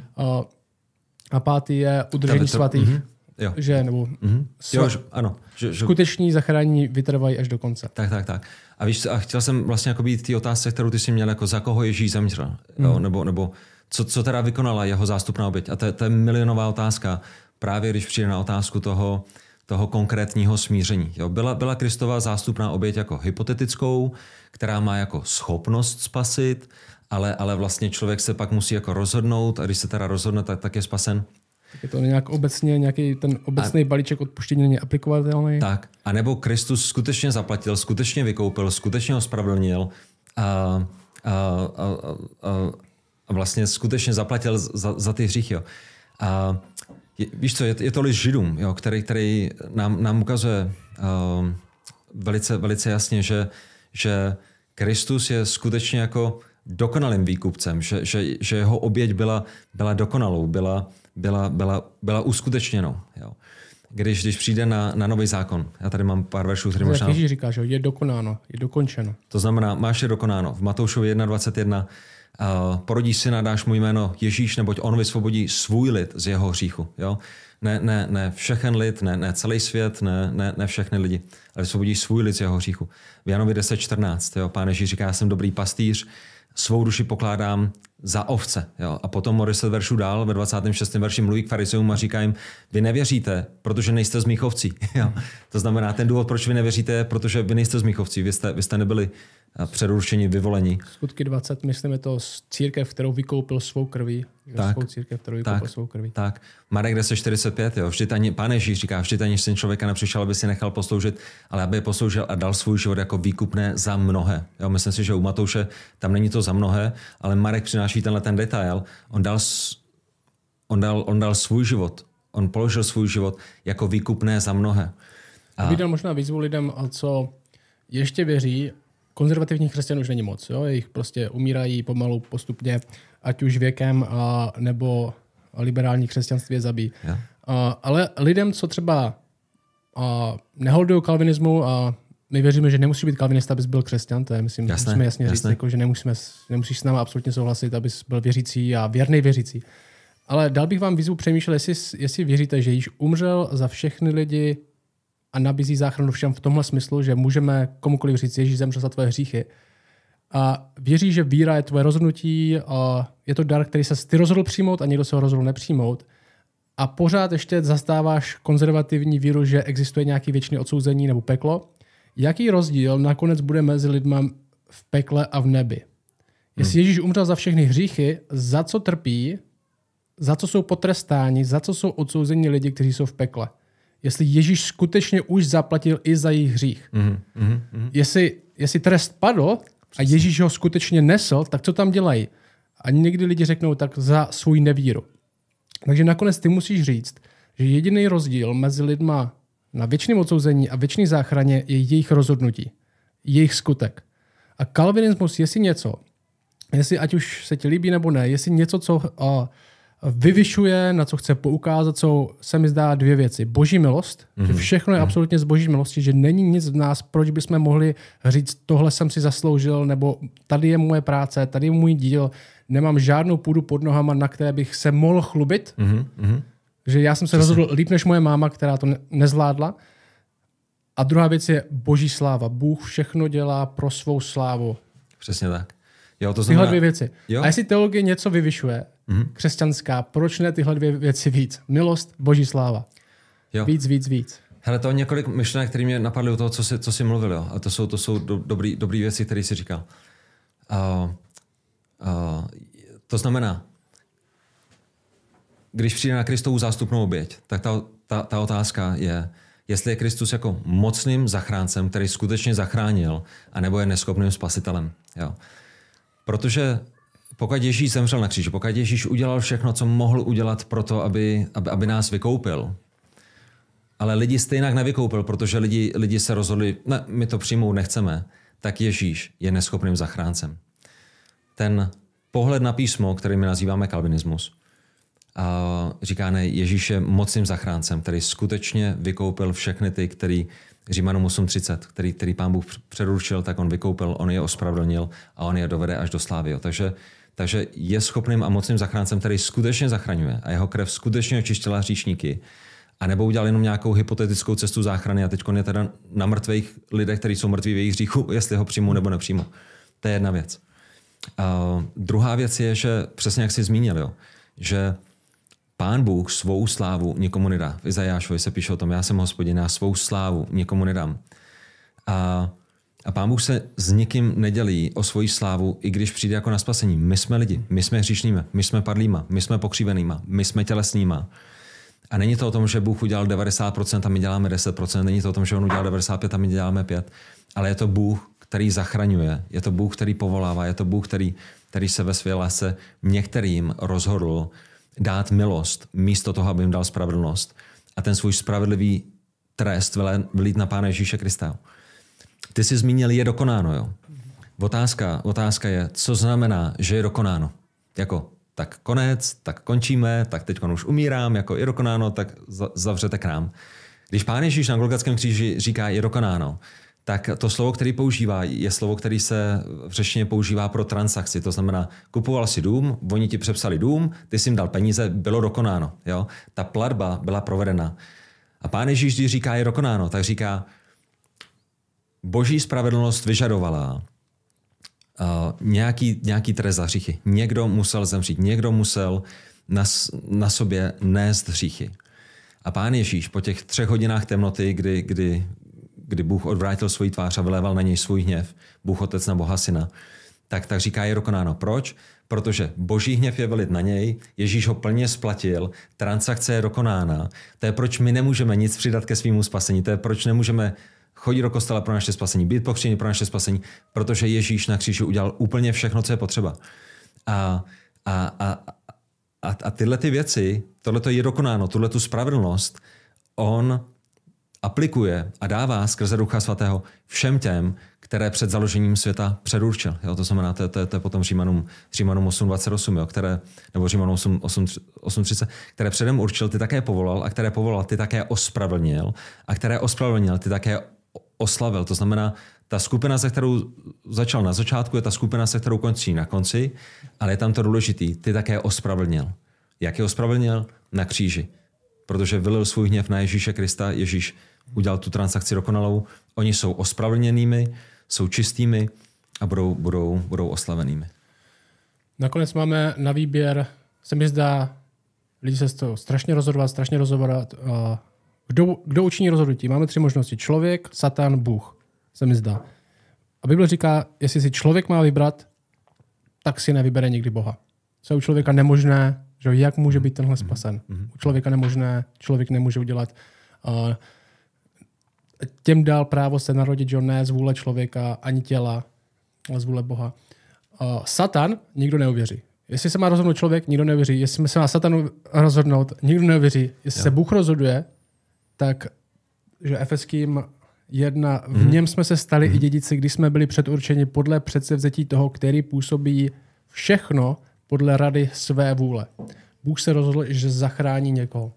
A pátý je udržení svatých. Mm-hmm. Jo. Že, nebo mm-hmm. sva- jo, že, ano. Že, že... Skuteční zachránění vytrvají až do konce. Tak, tak, tak. A víš, a chtěl jsem vlastně jako být té otázce, kterou ty jsi měl, jako za koho Ježíš zemřel, mm. jo, nebo, nebo co, co teda vykonala jeho zástupná oběť. A to, to je milionová otázka, právě když přijde na otázku toho, toho konkrétního smíření. Jo, byla, byla Kristova zástupná oběť jako hypotetickou, která má jako schopnost spasit, ale, ale vlastně člověk se pak musí jako rozhodnout a když se teda rozhodne, tak, tak je spasen. Tak je to nějak obecně, nějaký ten obecný a, balíček odpuštění není aplikovatelný? Tak. A nebo Kristus skutečně zaplatil, skutečně vykoupil, skutečně ho spravedlnil a, a, a, a, a vlastně skutečně zaplatil za, za ty hříchy. Jo. A je, víš co, je, je to list židům, jo, který, který nám, nám ukazuje uh, velice, velice jasně, že, že Kristus je skutečně jako dokonalým výkupcem, že, že, že jeho oběť byla, byla dokonalou, byla, byla, byla, byla uskutečněnou. Jo. Když, když přijde na, na nový zákon, já tady mám pár veršů, které možná... Ježíš říká, že je dokonáno, je dokončeno. To znamená, máš je dokonáno. V Matoušovi 1.21 uh, porodí syna, dáš mu jméno Ježíš, neboť on vysvobodí svůj lid z jeho hříchu. Jo? Ne, ne, ne všechen lid, ne, ne celý svět, ne, ne, ne všechny lidi, ale vysvobodí svůj lid z jeho hříchu. V Janovi 10.14, jo, pán Ježíš říká, já jsem dobrý pastýř, svou duši pokládám za ovce. Jo? A potom 10 veršů dál, ve 26. verši mluví k farizeům a říká jim, vy nevěříte, protože nejste z mých ovcí. Jo? To znamená, ten důvod, proč vy nevěříte, protože vy nejste z mých ovcí, vy jste, vy jste nebyli předurčení, vyvolení. Skutky 20, myslím, je to církev, kterou vykoupil svou krví. Tak, svou církev, kterou vykoupil tak, svou krví. Tak. Marek 1045, jo. Vždyť ani, pán Ježíš říká, vždyť ani syn člověka nepřišel, aby si nechal posloužit, ale aby je posloužil a dal svůj život jako výkupné za mnohé. Jo, myslím si, že u Matouše tam není to za mnohé, ale Marek přináší tenhle ten detail. On dal, on dal, on dal svůj život, on položil svůj život jako výkupné za mnohé. A... Vydal možná výzvu lidem, co ještě věří konzervativních křesťanů už není moc. Jo? Jich prostě umírají pomalu postupně, ať už věkem, a, nebo liberální křesťanství je zabíjí. Yeah. A, ale lidem, co třeba a, neholdují kalvinismu a my věříme, že nemusí být kalvinista, abys byl křesťan, to je, myslím, jasné, musíme jasně jasné. říct, jako, že nemusíme, nemusíš s námi absolutně souhlasit, abys byl věřící a věrný věřící. Ale dal bych vám výzvu přemýšlet, jestli, jestli věříte, že již umřel za všechny lidi a nabízí záchranu všem v tomhle smyslu, že můžeme komukoliv říct, Ježíš zemřel za tvoje hříchy. A věří, že víra je tvoje rozhodnutí, a je to dar, který se ty rozhodl přijmout a někdo se ho rozhodl nepřijmout. A pořád ještě zastáváš konzervativní víru, že existuje nějaký věčný odsouzení nebo peklo. Jaký rozdíl nakonec bude mezi lidmi v pekle a v nebi? Jestli hmm. Ježíš umřel za všechny hříchy, za co trpí, za co jsou potrestáni, za co jsou odsouzeni lidi, kteří jsou v pekle jestli Ježíš skutečně už zaplatil i za jejich hřích. Mm-hmm. Mm-hmm. Jestli, jestli trest padl a Ježíš ho skutečně nesl, tak co tam dělají? A někdy lidi řeknou tak za svůj nevíru. Takže nakonec ty musíš říct, že jediný rozdíl mezi lidma na věčném odsouzení a věčné záchraně je jejich rozhodnutí, jejich skutek. A kalvinismus, jestli něco, jestli ať už se ti líbí nebo ne, jestli něco, co uh, vyvyšuje, na co chce poukázat, jsou, se mi zdá, dvě věci. Boží milost, mm-hmm. že mhm. všechno je mm-hmm. absolutně z boží milosti, že není nic v nás, proč bychom mohli říct, tohle jsem si zasloužil, nebo tady je moje práce, tady je můj díl, nemám žádnou půdu pod nohama, na které bych se mohl chlubit. Mm-hmm. Že já jsem se Přesně. rozhodl líp než moje máma, která to ne- nezvládla. A druhá věc je boží sláva. Bůh všechno dělá pro svou slávu. Přesně tak. Jo, to znamená... Tyhle dvě věci. Jo? A jestli teologie něco vyvyšuje, mm-hmm. křesťanská, proč ne tyhle dvě věci víc? Milost, boží sláva. Jo. Víc, víc, víc. Hele, to je několik myšlenek, které mě napadly u toho, co jsi, co jsi mluvil. Jo. A to jsou, to jsou do, dobrý, dobrý věci, které jsi říkal. Uh, uh, to znamená, když přijde na Kristovu zástupnou oběť, tak ta, ta, ta otázka je, jestli je Kristus jako mocným zachráncem, který skutečně zachránil, anebo je neschopným spasitelem. Jo. Protože pokud Ježíš zemřel na kříži, pokud Ježíš udělal všechno, co mohl udělat pro to, aby, aby, aby nás vykoupil, ale lidi stejně nevykoupil, protože lidi, lidi se rozhodli, ne, my to přijmout nechceme, tak Ježíš je neschopným zachráncem. Ten pohled na písmo, který my nazýváme kalvinismus, říká ne, Ježíš je mocným zachráncem, který skutečně vykoupil všechny ty, který Římanům 8.30, který, který pán Bůh předurčil, tak on vykoupil, on je ospravedlnil a on je dovede až do slávy. Takže, takže je schopným a mocným zachráncem, který skutečně zachraňuje a jeho krev skutečně očistila hříšníky. A nebo udělal jenom nějakou hypotetickou cestu záchrany a teď je teda na mrtvých lidech, kteří jsou mrtví v jejich hříchu, jestli ho přijmou nebo nepřijmou. To je jedna věc. A druhá věc je, že přesně jak jsi zmínil, jo, že Pán Bůh svou slávu nikomu nedá. V Izajášovi se píše o tom, já jsem hospodin, já svou slávu nikomu nedám. A, A pán Bůh se s nikým nedělí o svoji slávu, i když přijde jako na spasení. My jsme lidi, my jsme hříšnými, my jsme padlýma, my jsme pokřívenýma, my jsme tělesnýma. A není to o tom, že Bůh udělal 90% a my děláme 10%, není to o tom, že on udělal 95% a my děláme 5%, ale je to Bůh, který zachraňuje, je to Bůh, který povolává, je to Bůh, který, který se ve své lásce některým rozhodl dát milost místo toho, aby jim dal spravedlnost a ten svůj spravedlivý trest vylít na Pána Ježíše Krista. Ty jsi zmínil, je dokonáno, jo? Otázka, otázka je, co znamená, že je dokonáno? Jako, tak konec, tak končíme, tak teď už umírám, jako je dokonáno, tak zavřete krám. Když Pán Ježíš na Golgatském kříži říká je dokonáno, tak to slovo, který používá, je slovo, který se v řečtině používá pro transakci. To znamená, kupoval si dům, oni ti přepsali dům, ty jsi jim dal peníze, bylo dokonáno. Jo? Ta platba byla provedena. A pán Ježíš, když říká je dokonáno, tak říká, boží spravedlnost vyžadovala uh, nějaký, nějaký trest za hříchy. Někdo musel zemřít, někdo musel na, na sobě nést hříchy. A pán Ježíš po těch třech hodinách temnoty, kdy, kdy, kdy Bůh odvrátil svůj tvář a vyléval na něj svůj hněv, Bůh Otec na Boha Syna, tak, tak říká je dokonáno. Proč? Protože boží hněv je velit na něj, Ježíš ho plně splatil, transakce je dokonána. To je proč my nemůžeme nic přidat ke svýmu spasení, to je proč nemůžeme chodit do kostela pro naše spasení, být pokřtěni pro naše spasení, protože Ježíš na kříži udělal úplně všechno, co je potřeba. A, a, a, a, a tyhle ty věci, tohle je dokonáno, tuhle tu spravedlnost, on aplikuje a dává skrze Ducha Svatého všem těm, které před založením světa předurčil. Jo, to znamená, to, to, to je potom Římanům, Římanům 8.28, jo, které, nebo Římanům 8.30, které předem určil, ty také povolal a které povolal, ty také ospravedlnil a které ospravedlnil, ty také oslavil. To znamená, ta skupina, se kterou začal na začátku, je ta skupina, se kterou končí na konci, ale je tam to důležitý, ty také ospravedlnil. Jak je ospravedlnil? Na kříži. Protože vylil svůj hněv na Ježíše Krista, Ježíš udělal tu transakci dokonalou. Oni jsou ospravedlněnými, jsou čistými a budou, budou, budou oslavenými. Nakonec máme na výběr, se mi zdá, lidi se z toho strašně rozhodovat, strašně rozhodovat. Kdo, kdo učiní rozhodnutí? Máme tři možnosti. Člověk, Satan, Bůh, se mi zdá. A Bible říká, jestli si člověk má vybrat, tak si nevybere nikdy Boha. Co je u člověka nemožné, že jak může být tenhle spasen? Mm-hmm. U člověka nemožné, člověk nemůže udělat uh, těm dal právo se narodit, že ne z vůle člověka ani těla, ale z vůle Boha. Uh, Satan nikdo neuvěří. Jestli se má rozhodnout člověk, nikdo neuvěří. Jestli se má Satan rozhodnout, nikdo neuvěří. Jestli jo. se Bůh rozhoduje, tak že Efeským jedna, v hmm. něm jsme se stali hmm. i dědici, když jsme byli předurčeni podle předsevzetí toho, který působí všechno podle rady své vůle. Bůh se rozhodl, že zachrání někoho.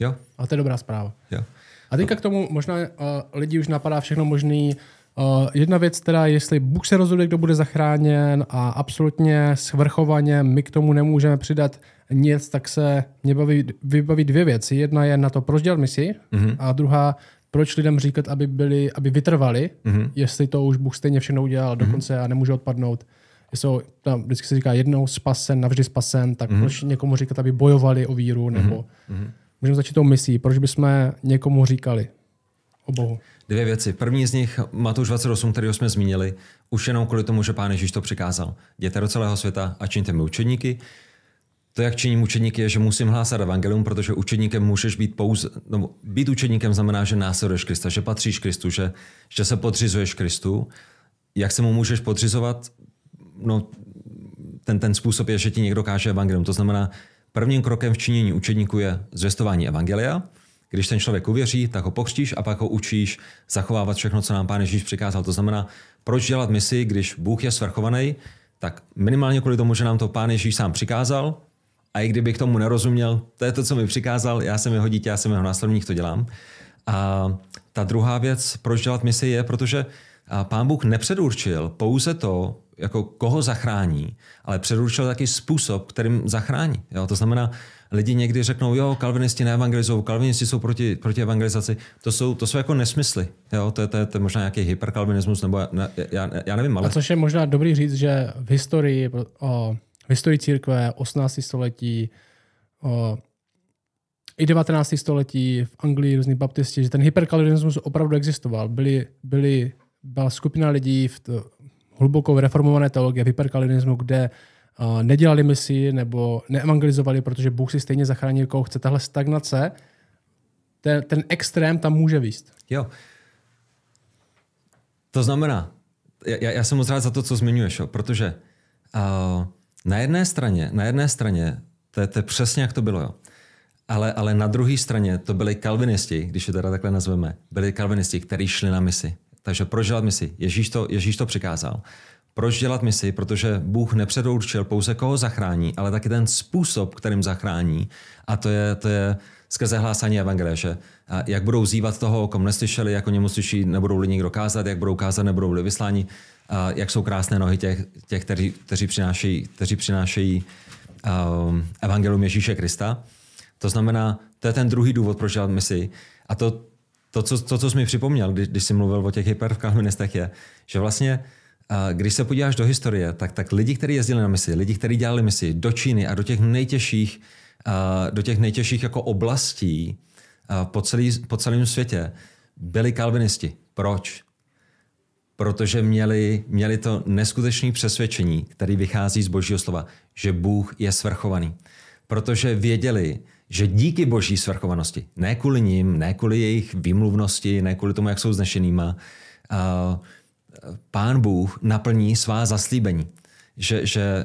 Jo. A to je dobrá zpráva. Jo. A teďka k tomu možná uh, lidi už napadá všechno možný. Uh, jedna věc teda, jestli Bůh se rozhoduje, kdo bude zachráněn a absolutně svrchovaně my k tomu nemůžeme přidat nic, tak se mě baví, vybaví dvě věci. Jedna je na to, proč dělat misi mm-hmm. a druhá, proč lidem říkat, aby, byli, aby vytrvali, mm-hmm. jestli to už Bůh stejně všechno udělal mm-hmm. dokonce a nemůže odpadnout. Jsou, tam vždycky se říká jednou spasen, navždy spasen, tak mm-hmm. proč někomu říkat, aby bojovali o víru, nebo mm-hmm. Můžeme začít tou misí, proč bychom někomu říkali o Bohu? Dvě věci. První z nich, Matouš 28, který jsme zmínili, už jenom kvůli tomu, že Pán Ježíš to přikázal. Jděte do celého světa a čiňte mi učedníky. To, jak činím učedníky, je, že musím hlásat evangelium, protože učedníkem můžeš být pouze, no, být učedníkem znamená, že následuješ Krista, že patříš Kristu, že, že se podřizuješ Kristu. Jak se mu můžeš podřizovat? No, ten, ten způsob je, že ti někdo káže evangelium. To znamená, prvním krokem v činění učedníku je zvěstování evangelia. Když ten člověk uvěří, tak ho pokřtíš a pak ho učíš zachovávat všechno, co nám Pán Ježíš přikázal. To znamená, proč dělat misi, když Bůh je svrchovaný, tak minimálně kvůli tomu, že nám to Pán Ježíš sám přikázal, a i kdybych tomu nerozuměl, to je to, co mi přikázal, já jsem jeho dítě, já jsem jeho následník, to dělám. A ta druhá věc, proč dělat misi, je, protože pán Bůh nepředurčil pouze to, jako koho zachrání, ale předurčil taky způsob, kterým zachrání. Jo? To znamená, lidi někdy řeknou, jo, kalvinisti neevangelizují, kalvinisti jsou proti, proti evangelizaci. To jsou, to jsou jako nesmysly. Jo? To, je, to, je, to je možná nějaký hyperkalvinismus, nebo ne, já, já nevím, ale... A což je možná dobrý říct, že v historii o v historii církve 18. století, o, i 19. století v Anglii různí baptisti, že ten hyperkalvinismus opravdu existoval. Byli, byli byla skupina lidí v to, hlubokou reformované teologie, hyperkalinismu, kde uh, nedělali misi nebo neevangelizovali, protože Bůh si stejně zachrání, koho chce. Tahle stagnace, ten, ten extrém tam může výst. Jo. To znamená, já, já jsem moc rád za to, co zmiňuješ, jo, protože uh, na jedné straně, na jedné straně, to to je přesně jak to bylo, jo. Ale, ale na druhé straně to byli kalvinisti, když je teda takhle nazveme, byli kalvinisti, kteří šli na misi. Takže proč dělat misi? Ježíš to, Ježíš to přikázal. Proč dělat misi? Protože Bůh nepředurčil pouze koho zachrání, ale taky ten způsob, kterým zachrání. A to je, to je skrze hlásání evangelia, že jak budou zývat toho, komu neslyšeli, jako němu slyší, nebudou li nikdo kázat, jak budou kázat, nebudou li vysláni, a jak jsou krásné nohy těch, těch kteří, kteří přinášejí, kteří přinášejí um, evangelium Ježíše Krista. To znamená, to je ten druhý důvod, proč dělat misi. A to, to, co, to, co jsi mi připomněl, když, když jsi mluvil o těch hyperkalvinistech, je, že vlastně když se podíváš do historie, tak, tak lidi, kteří jezdili na misi, lidi, kteří dělali misi do Číny a do těch nejtěžších, do těch nejtěžších jako oblastí po, celý, po celém světě, byli kalvinisti. Proč? Protože měli, měli to neskutečné přesvědčení, které vychází z božího slova, že Bůh je svrchovaný. Protože věděli, že díky boží svrchovanosti, ne kvůli ním, ne kvůli jejich výmluvnosti, ne kvůli tomu, jak jsou znešenýma, pán Bůh naplní svá zaslíbení. Že, že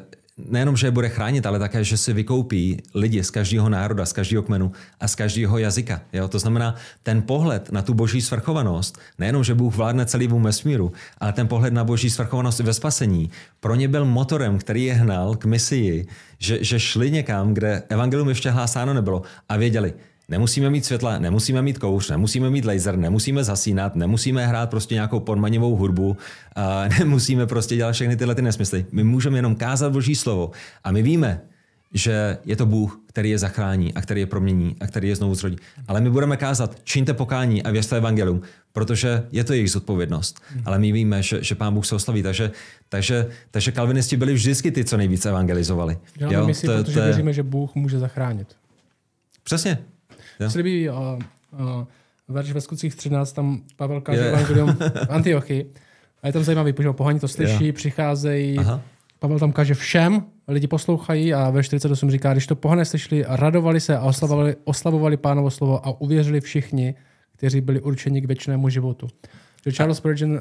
nejenom, že je bude chránit, ale také, že si vykoupí lidi z každého národa, z každého kmenu a z každého jazyka. Jo? To znamená, ten pohled na tu boží svrchovanost, nejenom, že Bůh vládne celým vesmíru, ale ten pohled na boží svrchovanost ve spasení, pro ně byl motorem, který je hnal k misii, že, že šli někam, kde evangelium ještě hlásáno nebylo a věděli, Nemusíme mít světla, nemusíme mít kouř, nemusíme mít laser, nemusíme zasínat, nemusíme hrát prostě nějakou podmanivou hudbu, a nemusíme prostě dělat všechny tyhle ty nesmysly. My můžeme jenom kázat Boží slovo a my víme, že je to Bůh, který je zachrání a který je promění a který je znovu zrodí. Ale my budeme kázat, čiňte pokání a věřte evangelium, protože je to jejich zodpovědnost. Hmm. Ale my víme, že, že Pán Bůh se oslaví. Takže, takže, takže kalvinisti byli vždycky ty, co nejvíce evangelizovali. Jo, my si, to, protože to, věříme, že Bůh může zachránit. Přesně, Jo. Se líbí uh, verš ve skutcích 13, tam Pavel káže yeah. evangelium v Antiochii. A je tam zajímavý, protože pohání to slyší, yeah. přicházejí. Aha. Pavel tam kaže všem, lidi poslouchají a ve 48 říká, když to pohané slyšeli, radovali se a oslavovali, oslavovali pánovo slovo a uvěřili všichni, kteří byli určeni k věčnému životu. Že Charles Spurgeon uh,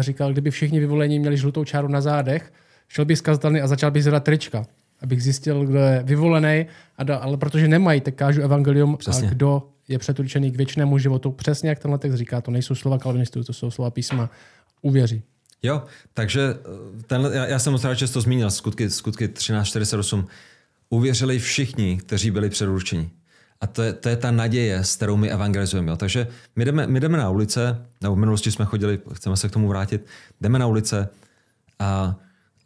říkal, kdyby všichni vyvolení měli žlutou čáru na zádech, šel by zkazatelný a začal by zvedat trička abych zjistil, kdo je vyvolený, ale protože nemají, tak kážu evangelium Přesně. a kdo je předurčený k věčnému životu. Přesně jak tenhle text říká, to nejsou slova kalvinistů, to jsou slova písma. Uvěří. Jo, takže eh, tenhle, já, já jsem moc rád, že to zmínil, skutky, skutky 1348. Uvěřili všichni, kteří byli předurčeni. A to je, to je ta naděje, s kterou my evangelizujeme. Jo. Takže my jdeme, my jdeme na ulice, nebo v minulosti jsme chodili, chceme se k tomu vrátit, jdeme na ulice a,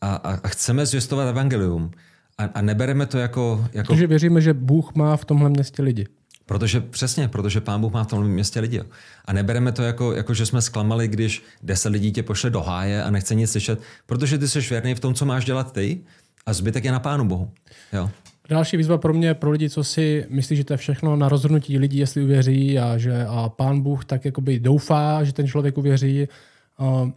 a, a chceme zvěstovat evangelium. A, a nebereme to jako, jako... Protože věříme, že Bůh má v tomhle městě lidi. Protože přesně, protože pán Bůh má v tomhle městě lidi. A nebereme to jako, jako, že jsme zklamali, když deset lidí tě pošle do háje a nechce nic slyšet, protože ty jsi věrný v tom, co máš dělat ty a zbytek je na pánu Bohu. Jo. Další výzva pro mě, pro lidi, co si myslí, že to je všechno na rozhodnutí lidí, jestli uvěří a že a pán Bůh tak jakoby doufá, že ten člověk uvěří. Uh,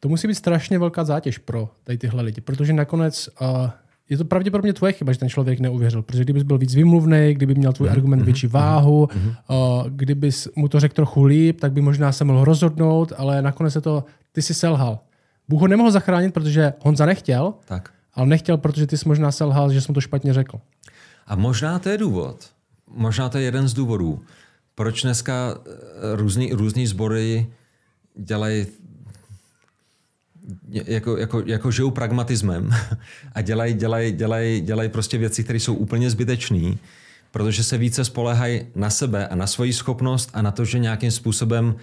to musí být strašně velká zátěž pro tady tyhle lidi, protože nakonec uh, je to pravděpodobně tvoje chyba, že ten člověk neuvěřil. Protože kdybys byl víc vymluvný, kdyby měl tvůj mm-hmm. argument větší mhm, váhu, uh, kdybys mu to řekl trochu líp, tak by možná se mohl rozhodnout, ale nakonec se to, ty si selhal. Bůh ho nemohl zachránit, protože Honza nechtěl, tak. ale nechtěl, protože ty jsi možná selhal, že jsem to špatně řekl. A možná to je důvod. Možná to je jeden z důvodů, proč dneska eh, různý, různý sbory dělají jako, jako, jako žijou pragmatismem a dělají dělaj, dělaj, dělaj prostě věci, které jsou úplně zbytečné, protože se více spolehají na sebe a na svoji schopnost a na to, že nějakým způsobem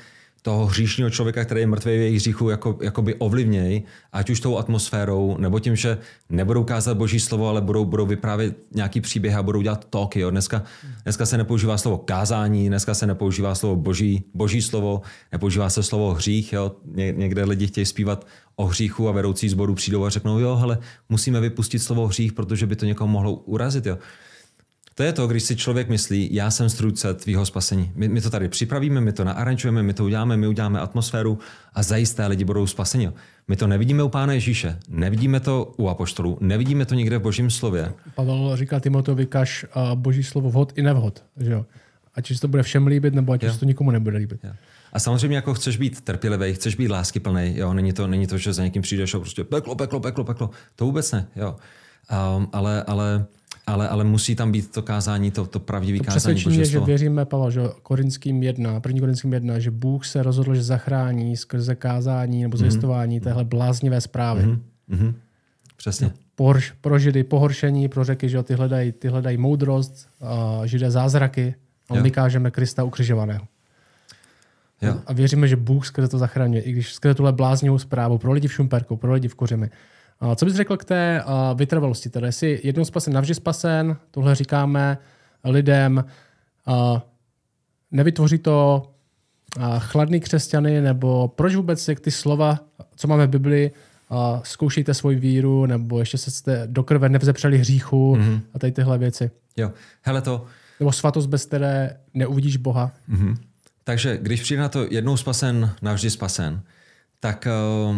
toho hříšního člověka, který je mrtvý v jejich hříchu, jako, jakoby ovlivněj, ať už tou atmosférou, nebo tím, že nebudou kázat boží slovo, ale budou, budou vyprávět nějaký příběh a budou dělat talky. Jo. Dneska, dneska se nepoužívá slovo kázání, dneska se nepoužívá slovo boží, boží slovo, nepoužívá se slovo hřích. Jo. Ně, někde lidi chtějí zpívat o hříchu a vedoucí zboru přijdou a řeknou, jo, ale musíme vypustit slovo hřích, protože by to někoho mohlo urazit. Jo. To je to, když si člověk myslí, já jsem strůjce tvýho spasení. My, my to tady připravíme, my to naaranžujeme, my to uděláme, my uděláme atmosféru a zajisté lidi budou spaseni. My to nevidíme u Pána Ježíše, nevidíme to u apoštolů, nevidíme to nikde v Božím slově. Pavel říká Timotovi, kaž Boží slovo vhod i nevhod. Že jo? Ať se to bude všem líbit, nebo ať se to nikomu nebude líbit. Jo. A samozřejmě jako chceš být trpělivý, chceš být láskyplný, jo, není to, není to, že za někým přijdeš a prostě peklo, peklo, peklo, peklo. To vůbec ne, jo. Um, ale, ale ale, ale musí tam být to kázání, to, to pravdivé to kázání je, že věříme, Pavel, že Korinským jedna, první Korinským jedna, že Bůh se rozhodl, že zachrání skrze kázání nebo mhm. zvěstování mm-hmm. téhle bláznivé zprávy. Mm-hmm. Přesně. Pohorš, pro židy pohoršení, pro řeky, že ty hledají, ty hledají moudrost, a židé zázraky, a my kážeme Krista ukřižovaného. Jo. A věříme, že Bůh skrze to zachraňuje, i když skrze tuhle bláznivou zprávu pro lidi v Šumperku, pro lidi v Kořimi, co bys řekl k té vytrvalosti? Tedy jsi jednou spasen, navždy spasen, tohle říkáme lidem, nevytvoří to chladný křesťany, nebo proč vůbec jak ty slova, co máme v Biblii, zkoušejte svoji víru, nebo ještě se jste do krve nevzepřeli hříchu mm-hmm. a tady tyhle věci. Jo, hele to... Nebo svatost, bez které neuvidíš Boha. Mm-hmm. Takže když přijde na to jednou spasen, navždy spasen, tak... Uh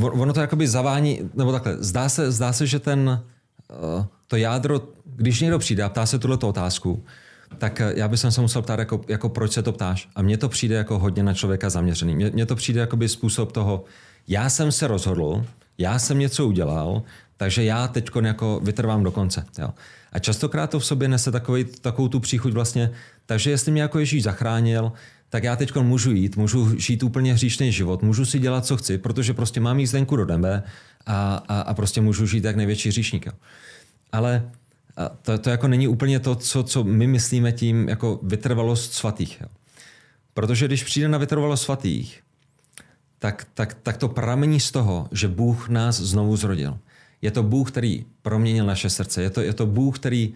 ono to jakoby zavání, nebo takhle, zdá se, zdá se že ten, eh, to jádro, když někdo přijde a ptá se tuhle otázku, tak eh, já bych se musel ptát, jako, jako proč se to ptáš. A mně to přijde jako hodně na člověka zaměřený. Mně, mně to přijde jako způsob toho, já jsem se rozhodl, já jsem něco udělal, takže já teď jako vytrvám do konce. Jo. A častokrát to v sobě nese takový, takovou tu příchuť vlastně, takže jestli mě jako Ježíš zachránil, tak já teď můžu jít, můžu žít úplně hříšný život, můžu si dělat, co chci, protože prostě mám jízdenku do nebe a, a, a prostě můžu žít jak největší hříšník. Ale to, to jako není úplně to, co, co my myslíme tím jako vytrvalost svatých. Jo. Protože když přijde na vytrvalost svatých, tak, tak, tak to pramení z toho, že Bůh nás znovu zrodil. Je to Bůh, který proměnil naše srdce. Je to, je to Bůh, který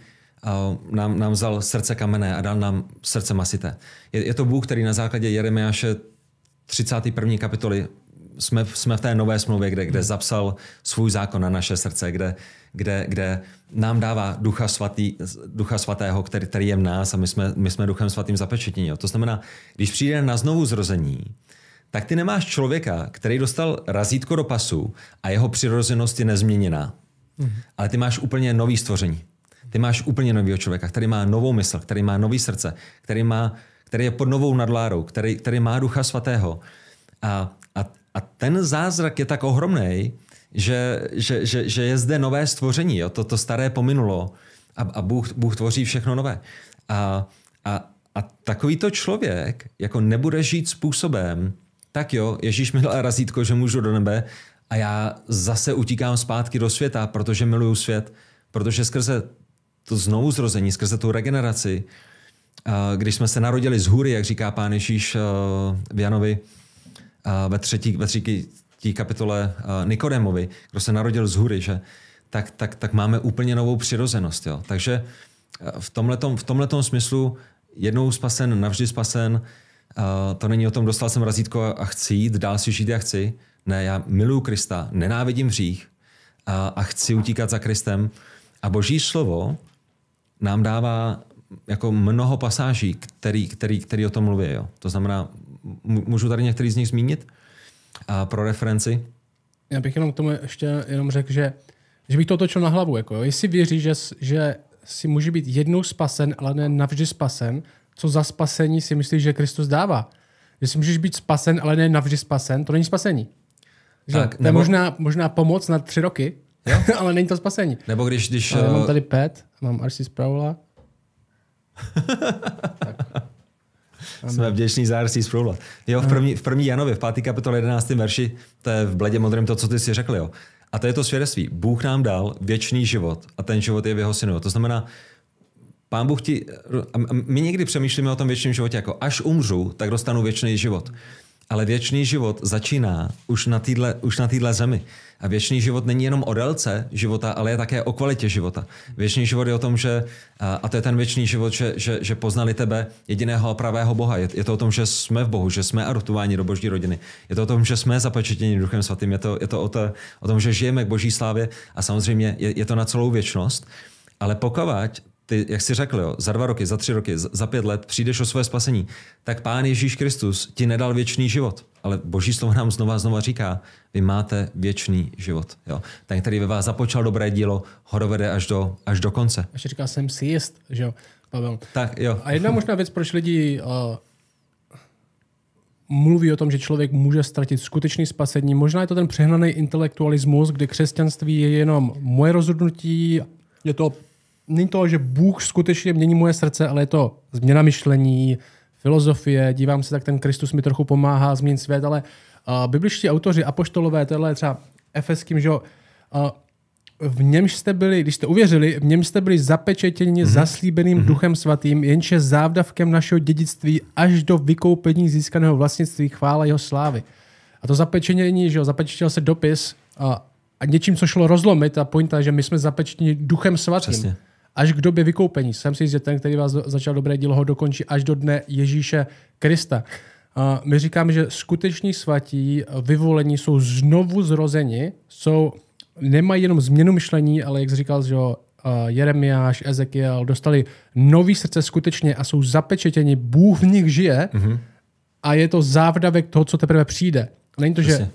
nám, nám vzal srdce kamenné a dal nám srdce masité. Je, je to Bůh, který na základě Jeremiáše 31. kapitoly jsme, jsme v té nové smlouvě, kde, kde zapsal svůj zákon na naše srdce, kde, kde, kde nám dává ducha, svatý, ducha svatého, který, který je v nás a my jsme, my jsme duchem svatým zapečetění. To znamená, když přijde na znovu zrození, tak ty nemáš člověka, který dostal razítko do pasu a jeho přirozenost je nezměněná. Mm. Ale ty máš úplně nový stvoření. Ty máš úplně nového člověka, který má novou mysl, který má nový srdce, který, má, který je pod novou nadlárou, který, který má ducha svatého. A, a, a ten zázrak je tak ohromný, že, že, že, že je zde nové stvoření. Jo? To, to staré pominulo a, a Bůh, Bůh tvoří všechno nové. A, a, a takovýto člověk jako nebude žít způsobem, tak jo, Ježíš mi dal razítko, že můžu do nebe a já zase utíkám zpátky do světa, protože miluju svět, protože skrze to znovu zrození, skrze tu regeneraci, když jsme se narodili z hůry, jak říká pán Ježíš eh, v Janovi ve třetí, ve třetí kapitole eh, Nikodemovi, kdo se narodil z hůry, že, tak, tak, tak máme úplně novou přirozenost. Jo. Takže eh, v tomhletom, v smyslu jednou spasen, navždy spasen, to není o tom, dostal jsem razítko a chci jít, dál si žít, jak chci. Ne, já miluju Krista, nenávidím hřích a, a chci utíkat za Kristem. A boží slovo nám dává jako mnoho pasáží, který, který, který o tom mluví. Jo. To znamená, můžu tady některý z nich zmínit a pro referenci? Já bych jenom k tomu ještě jenom řekl, že, že bych to otočil na hlavu. Jako, jo. Jestli věří, že, že si může být jednou spasen, ale ne navždy spasen, co za spasení si myslíš, že Kristus dává? Že si můžeš být spasen, ale ne navždy spasen, to není spasení. Že? Tak, to nebo... je možná, možná pomoc na tři roky, jo? ale není to spasení. Nebo když... když ale mám eh, tady pet, mám Arsi Sproula. Jsme vděční za RC Sproula. Jo, v první, v první Janově, v 5. kapitole 11. verši, to je v bledě modrém to, co ty si řekl, jo. A to je to svědectví. Bůh nám dal věčný život a ten život je v jeho synu. To znamená, Pán Bůh ti... My někdy přemýšlíme o tom věčném životě jako až umřu, tak dostanu věčný život. Ale věčný život začíná už na téhle už na zemi. A věčný život není jenom o délce života, ale je také o kvalitě života. Věčný život je o tom, že, a to je ten věčný život, že, že, že poznali tebe, jediného a pravého Boha. Je, je to o tom, že jsme v Bohu, že jsme adoptováni do boží rodiny. Je to o tom, že jsme zapečetěni Duchem Svatým. Je to, je to o, to o tom, že žijeme k boží slávě a samozřejmě je, je to na celou věčnost. Ale pokud ty, jak jsi řekl, jo, za dva roky, za tři roky, za pět let přijdeš o své spasení, tak Pán Ježíš Kristus ti nedal věčný život. Ale Boží slovo nám znova a znova říká, vy máte věčný život. Jo. Ten, který ve vás započal dobré dílo, ho dovede až do, až do konce. Ještě říká, jsem si jist, že jo, Pavel. Tak, jo. A jedna možná věc, proč lidi uh, mluví o tom, že člověk může ztratit skutečný spasení. Možná je to ten přehnaný intelektualismus, kdy křesťanství je jenom moje rozhodnutí, je to není to, že Bůh skutečně mění moje srdce, ale je to změna myšlení, filozofie, dívám se, tak ten Kristus mi trochu pomáhá změnit svět, ale uh, bibličtí autoři, apoštolové, tohle třeba efeským, že uh, v němž jste byli, když jste uvěřili, v něm jste byli zapečetěni mm-hmm. zaslíbeným mm-hmm. duchem svatým, jenž je závdavkem našeho dědictví až do vykoupení získaného vlastnictví chvála jeho slávy. A to zapečetění, že jo, zapečetěl se dopis a, a něčím, co šlo rozlomit, a pointa, že my jsme zapečetěni duchem svatým. Přesně až k době vykoupení. Jsem si že ten, který vás začal dobré dílo, ho dokončí až do dne Ježíše Krista. My říkáme, že skuteční svatí vyvolení jsou znovu zrozeni, jsou, nemají jenom změnu myšlení, ale jak jsi říkal, že Jeremiáš, Ezekiel dostali nový srdce skutečně a jsou zapečetěni, Bůh v nich žije mm-hmm. a je to závdavek toho, co teprve přijde. Není to, že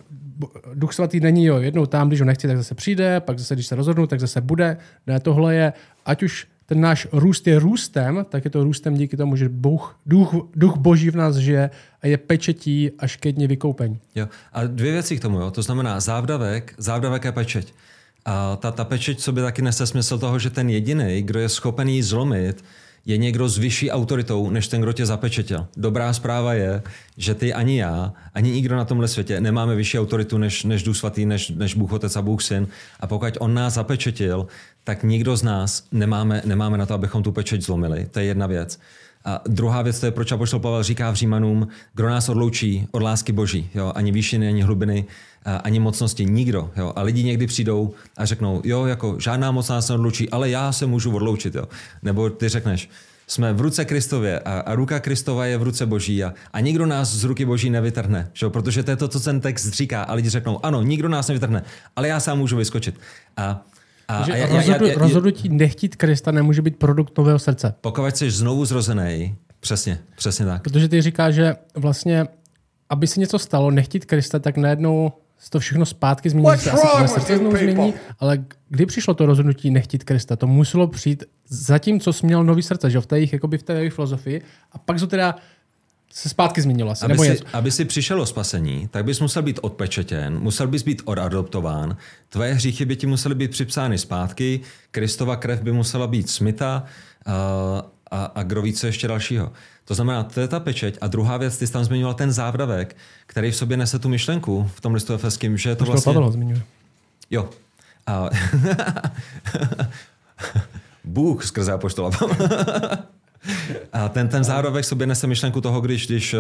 Duch svatý není jo, jednou tam, když ho nechci, tak zase přijde, pak zase, když se rozhodnu, tak zase bude. Ne, tohle je, ať už ten náš růst je růstem, tak je to růstem díky tomu, že Bůh, duch, duch Boží v nás žije a je pečetí až ke dně vykoupení. Jo. A dvě věci k tomu, jo. to znamená závdavek, závdavek je pečeť. A ta, ta pečeť by taky nese smysl toho, že ten jediný, kdo je schopený zlomit, je někdo s vyšší autoritou, než ten, kdo tě zapečetil. Dobrá zpráva je, že ty ani já, ani nikdo na tomhle světě nemáme vyšší autoritu než, než Duch Svatý, než, než Bůh Otec a Bůh Syn. A pokud on nás zapečetil, tak nikdo z nás nemáme, nemáme na to, abychom tu pečeť zlomili. To je jedna věc. A druhá věc, to je, proč Apoštol Pavel říká v Římanům, kdo nás odloučí od lásky Boží, jo? ani výšiny, ani hlubiny, ani mocnosti, nikdo. Jo? A lidi někdy přijdou a řeknou, jo, jako žádná moc nás neodloučí, ale já se můžu odloučit. Jo? Nebo ty řekneš, jsme v ruce Kristově a, a ruka Kristova je v ruce Boží a, a nikdo nás z ruky Boží nevytrhne. Že? Protože to je to, co ten text říká. A lidi řeknou, ano, nikdo nás nevytrhne, ale já sám můžu vyskočit. A a, a já, rozhodu, já, já, rozhodnutí nechtít Krista nemůže být produkt nového srdce. Pokud jsi znovu zrozený, přesně, přesně tak. Protože ty říkáš, že vlastně, aby se něco stalo, nechtít Krista, tak najednou se to všechno zpátky změní, se asi tvoje srdce znovu změní, ale kdy přišlo to rozhodnutí nechtít Krista? To muselo přijít zatím, co jsi měl nový srdce, že v té jejich, jakoby v té jejich filozofii, a pak to teda se zpátky změnilo asi. Aby, nebo si, aby si přišel o spasení, tak bys musel být odpečetěn, musel bys být odadoptován, tvoje hříchy by ti musely být připsány zpátky, Kristova krev by musela být smita a, a, a kdo ví, co ještě dalšího. To znamená, to je ta pečeť. A druhá věc, ty jsi tam zmiňoval ten závdavek, který v sobě nese tu myšlenku v tom listu efeským, že je to vlastně... Pavel zmiňuje. Jo. A... Bůh skrze apoštola. A ten, ten zárodek sobě nese myšlenku toho, když, když eh,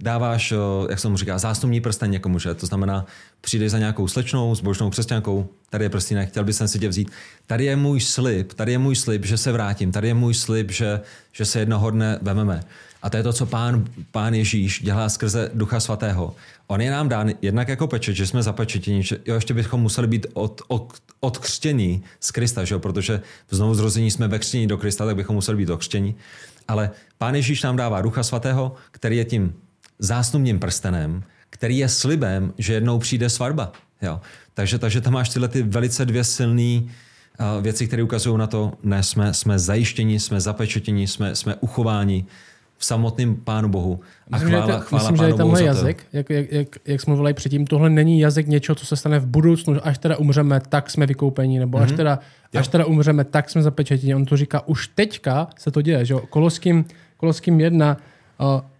dáváš, eh, jak se mu říká, zástupní prsten někomu, že? To znamená, přijdeš za nějakou slečnou, zbožnou křesťankou, tady je prstínek, chtěl bych si tě vzít. Tady je můj slib, tady je můj slib, že se vrátím, tady je můj slib, že, že se jednoho dne vememe. A to je to, co pán, pán Ježíš dělá skrze Ducha Svatého. On je nám dán jednak jako pečet, že jsme zapečetěni, že jo, ještě bychom museli být od, od, odkřtění z Krista, že jo? protože v znovu zrození jsme ve křtění do Krista, tak bychom museli být odkřtěni. Ale pán Ježíš nám dává Ducha Svatého, který je tím zásnubním prstenem, který je slibem, že jednou přijde svatba. Jo. Takže, takže tam máš tyhle ty velice dvě silné uh, věci, které ukazují na to, ne, jsme, jsme zajištěni, jsme zapečetěni, jsme, jsme uchováni v samotném Pánu Bohu. A myslím, chvála, že, chvála myslím, Pánu že tenhle jazyk, jak, jak, jak, jak jsme mluvili předtím, tohle není jazyk něčeho, co se stane v budoucnu, až teda umřeme, tak jsme vykoupeni, nebo mm-hmm. až, mhm. teda, až teda umřeme, tak jsme zapečetěni. On to říká, už teďka se to děje. Že? Koloským, Koloským jedna,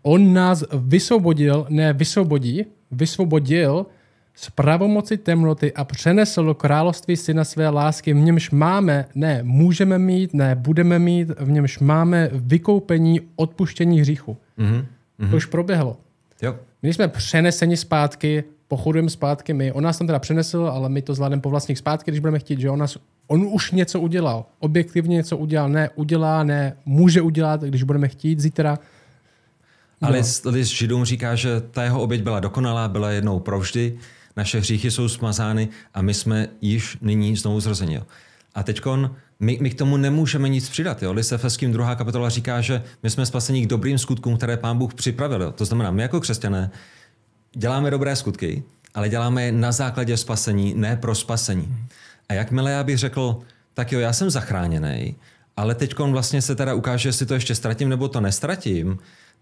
on nás vysvobodil, ne vysvobodí, vysvobodil z pravomoci temnoty a přenesl do království syna své lásky, v němž máme, ne můžeme mít, ne budeme mít, v němž máme vykoupení odpuštění hříchu. Mm-hmm. To už proběhlo. Jo. My jsme přeneseni zpátky, pochodujeme zpátky my. On nás tam teda přenesl, ale my to zvládneme po vlastních zpátky, když budeme chtít, že on, nás, on už něco udělal. Objektivně něco udělal, ne udělá, ne může udělat, když budeme chtít zítra. Ale list Židům říká, že ta jeho oběť byla dokonalá, byla jednou provždy naše hříchy jsou smazány a my jsme již nyní znovu zrozeni. A teď my, my k tomu nemůžeme nic přidat. Jo? Lise Feským druhá kapitola říká, že my jsme spasení k dobrým skutkům, které pán Bůh připravil. Jo? To znamená, my jako křesťané děláme dobré skutky, ale děláme je na základě spasení, ne pro spasení. A jakmile já bych řekl, tak jo, já jsem zachráněný, ale teď vlastně se teda ukáže, jestli to ještě ztratím nebo to nestratím,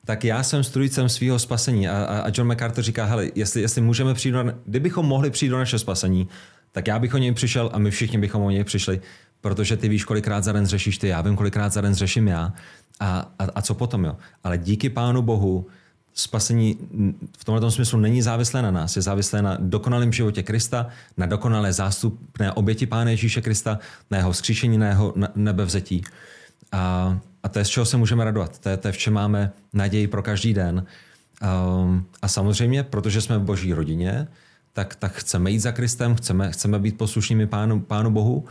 tak já jsem strujcem svého spasení. A, a John MacArthur říká, hele, jestli, jestli můžeme přijít, do, kdybychom mohli přijít do naše spasení, tak já bych o něj přišel a my všichni bychom o něj přišli, protože ty víš, kolikrát za den řešíš ty, já vím, kolikrát za den řeším já. A, a, a co potom, jo? Ale díky Pánu Bohu spasení v tomto smyslu není závislé na nás, je závislé na dokonalém životě Krista, na dokonalé zástupné oběti Pána Ježíše Krista, na jeho skříšení, na jeho nebevzetí. A, a to je z čeho se můžeme radovat. To je, to je v čem máme naději pro každý den. Um, a samozřejmě, protože jsme v boží rodině, tak, tak chceme jít za Kristem, chceme, chceme být poslušnými pánu, pánu Bohu.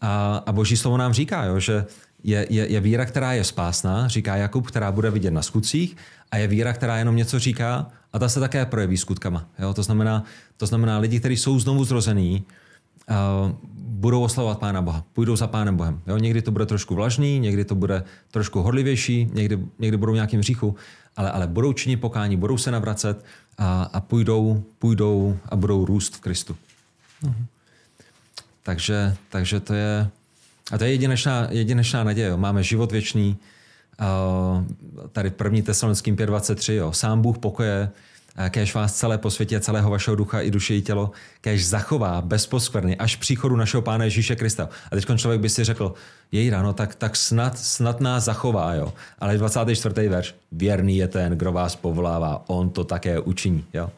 A, a boží slovo nám říká, jo, že je, je, je víra, která je spásná, říká Jakub, která bude vidět na skutcích, a je víra, která jenom něco říká, a ta se také projeví skutkama. Jo? To, znamená, to znamená, lidi, kteří jsou znovu zrození, uh, budou oslavovat Pána Boha, půjdou za Pánem Bohem. Jo? Někdy to bude trošku vlažný, někdy to bude trošku horlivější, někdy, někdy budou nějakým říchu, ale, ale budou činit pokání, budou se navracet a, a půjdou, půjdou a budou růst v Kristu. Mhm. Takže, takže to je, a to je jedinečná, jedinečná naděje. Jo. Máme život věčný, tady první tesalonickým 5.23, jo. Sám Bůh pokoje, kež vás celé posvětě, celého vašeho ducha i duše i tělo, kež zachová bez poskvrny až příchodu našeho Pána Ježíše Krista. A teď člověk by si řekl, jej ráno, tak, tak snad, snad nás zachová, jo. Ale 24. verš, věrný je ten, kdo vás povolává, on to také učiní, jo.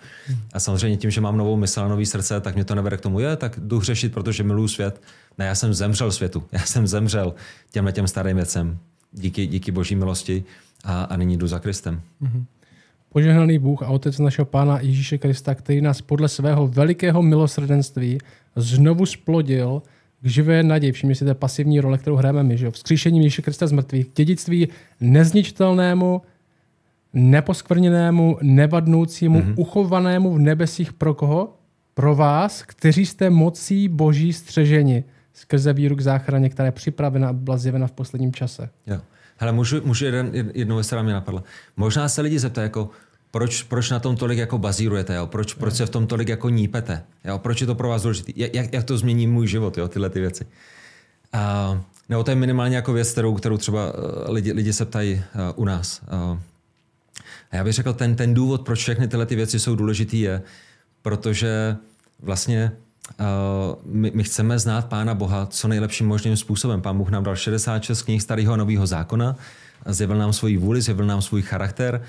A samozřejmě tím, že mám novou mysl a nový srdce, tak mě to nevede k tomu, je, tak jdu řešit, protože miluji svět. Ne, já jsem zemřel světu, já jsem zemřel těmhle těm starým věcem díky, díky boží milosti a, a nyní jdu za Kristem. Mm-hmm. Požehnaný Bůh a Otec našeho Pána Ježíše Krista, který nás podle svého velikého milosrdenství znovu splodil k živé naději. Všimně si té pasivní role, kterou hrajeme my, že? vzkříšení Ježíše Krista z mrtvých, k dědictví nezničitelnému, neposkvrněnému, nevadnoucímu, mm-hmm. uchovanému v nebesích pro koho? Pro vás, kteří jste mocí boží střeženi skrze víru k záchraně, která je připravena a byla zjevena v posledním čase. Jo. Hele, můžu, můžu jeden, jednou věc, která mě napadla. Možná se lidi zeptají, jako, proč, proč na tom tolik jako bazírujete, jo? Proč, proč se v tom tolik jako nípete, jo? proč je to pro vás důležité, jak, jak to změní můj život, jo? tyhle ty věci. A, nebo to je minimálně jako věc, kterou, kterou třeba uh, lidi, lidi se ptají uh, u nás. Uh, a já bych řekl, ten, ten důvod, proč všechny tyhle ty věci jsou důležité, je, protože vlastně Uh, my, my chceme znát Pána Boha co nejlepším možným způsobem. Pán Bůh nám dal 66 knih starého a nového zákona, zjevil nám svoji vůli, zjevil nám svůj charakter,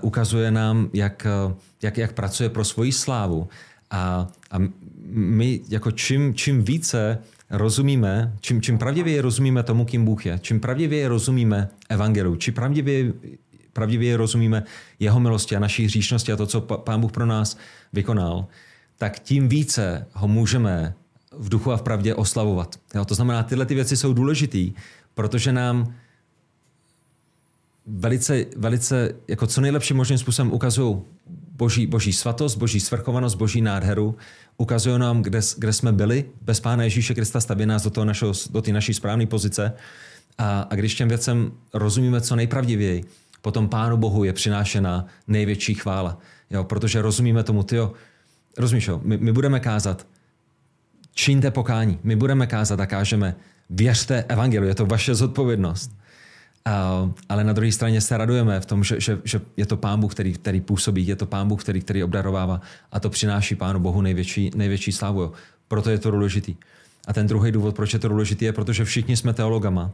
ukazuje nám, jak, jak, jak pracuje pro svoji slávu. A, a my jako čím, čím více rozumíme, čím, čím pravdivěji rozumíme tomu, kým Bůh je, čím pravdivěji rozumíme evangeliu, čím pravdivěji, pravdivěji rozumíme jeho milosti a naší hříšnosti a to, co Pán Bůh pro nás vykonal, tak tím více ho můžeme v duchu a v pravdě oslavovat. Jo, to znamená, tyhle ty věci jsou důležitý, protože nám velice, velice jako co nejlepším možným způsobem ukazují boží, boží svatost, boží svrchovanost, boží nádheru, ukazují nám, kde, kde jsme byli bez Pána Ježíše Krista, staví nás do, toho našeho, do té naší správné pozice. A, a když těm věcem rozumíme co nejpravdivěji, potom Pánu Bohu je přinášena největší chvála. Jo, protože rozumíme tomu, tyjo, Rozumíš, jo? My, my budeme kázat, čiňte pokání. My budeme kázat a kážeme, věřte evangeliu, je to vaše zodpovědnost. Ale na druhé straně se radujeme v tom, že, že, že je to Pán Bůh, který, který působí, je to Pán Bůh, který, který obdarovává a to přináší Pánu Bohu největší, největší slávu. Jo. Proto je to důležitý. A ten druhý důvod, proč je to důležitý, je, protože všichni jsme teologama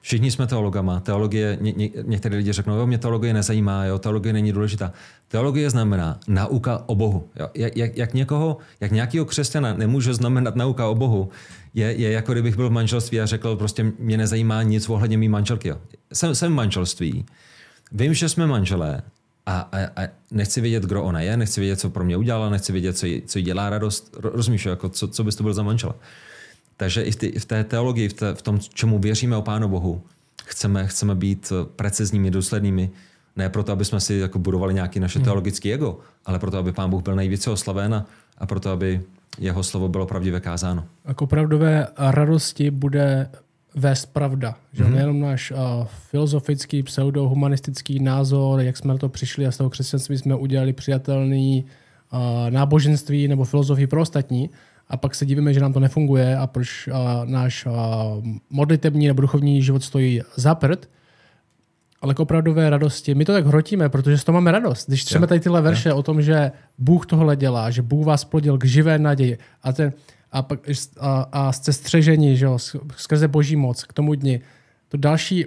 Všichni jsme teologama. Teologie, ně, ně, některé lidi řeknou, jo, mě teologie nezajímá, jo, teologie není důležitá. Teologie znamená nauka o Bohu. Jo. Jak, jak, jak, někoho, jak nějakého křesťana nemůže znamenat nauka o Bohu, je, je jako kdybych byl v manželství a řekl, prostě mě nezajímá nic ohledně mý manželky. Jo. Jsem, jsem v manželství, vím, že jsme manželé, a, a, a nechci vědět, kdo ona je, nechci vědět, co pro mě udělala, nechci vědět, co jí, co jí dělá radost. Rozumíš, jako co, co bys to byl za manžela. Takže i v, ty, v té teologii, v, té, v tom, čemu věříme o Pánu Bohu, chceme, chceme být precizními, důslednými, ne proto, aby jsme si jako budovali nějaký naše hmm. teologické ego, ale proto, aby Pán Bůh byl nejvíce oslaven a proto, aby jeho slovo bylo pravdivě kázáno. Jako opravdové radosti bude vést pravda. Že mm-hmm. Nejenom náš uh, filozofický, pseudohumanistický názor, jak jsme na to přišli a z toho křesťanství jsme udělali přijatelný uh, náboženství nebo filozofii pro ostatní, a pak se divíme, že nám to nefunguje a proč uh, náš uh, modlitební nebo duchovní život stojí za prd, ale k opravdové radosti. My to tak hrotíme, protože z toho máme radost. Když třeba tady tyhle verše o tom, že Bůh tohle dělá, že Bůh vás plodil k živé naději a, ten, a, pak, a, a jste střeženi že jo, skrze boží moc k tomu dni. To další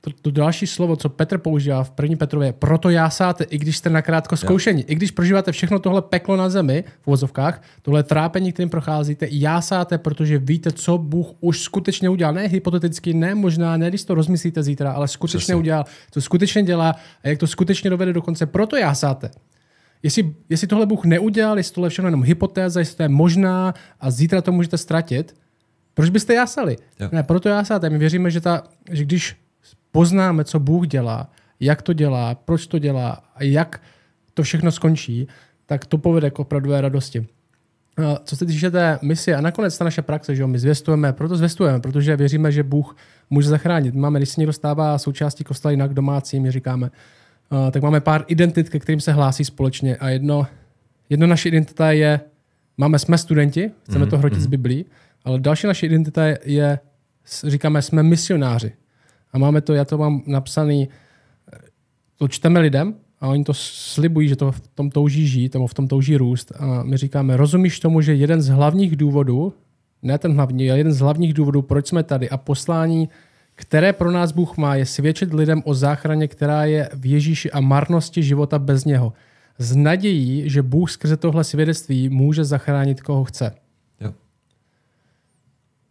to, to další slovo, co Petr používá v první Petrově, proto jásáte, i když jste nakrátko zkoušení, i když prožíváte všechno tohle peklo na zemi, v vozovkách, tohle trápení, kterým procházíte, jásáte, protože víte, co Bůh už skutečně udělal. Ne hypoteticky, ne možná, ne když to rozmyslíte zítra, ale skutečně Přesně. udělal, co skutečně dělá a jak to skutečně dovede do konce. Proto jásáte. Jestli, jestli tohle Bůh neudělal, jestli tohle všechno jenom hypotéza, jestli to je možná a zítra to můžete ztratit, proč byste jásali? Jo. Ne, proto jásáte. My věříme, že, ta, že když poznáme, co Bůh dělá, jak to dělá, proč to dělá a jak to všechno skončí, tak to povede k opravdové radosti. Co se týče té misie a nakonec ta naše praxe, že jo, my zvěstujeme, proto zvěstujeme, protože věříme, že Bůh může zachránit. Máme, když se někdo stává součástí kostela jinak domácí, my říkáme, tak máme pár identit, ke kterým se hlásí společně a jedno, jedno naše identita je, máme, jsme studenti, chceme mm-hmm. to hrotit mm-hmm. z mhm. Biblí, ale další naše identita je, říkáme, jsme misionáři. A máme to, já to mám napsaný, to čteme lidem a oni to slibují, že to v tom touží žít, nebo v tom touží růst. A my říkáme, rozumíš tomu, že jeden z hlavních důvodů, ne ten hlavní, ale jeden z hlavních důvodů, proč jsme tady a poslání, které pro nás Bůh má, je svědčit lidem o záchraně, která je v Ježíši a marnosti života bez něho. Z nadějí, že Bůh skrze tohle svědectví může zachránit, koho chce. Jo.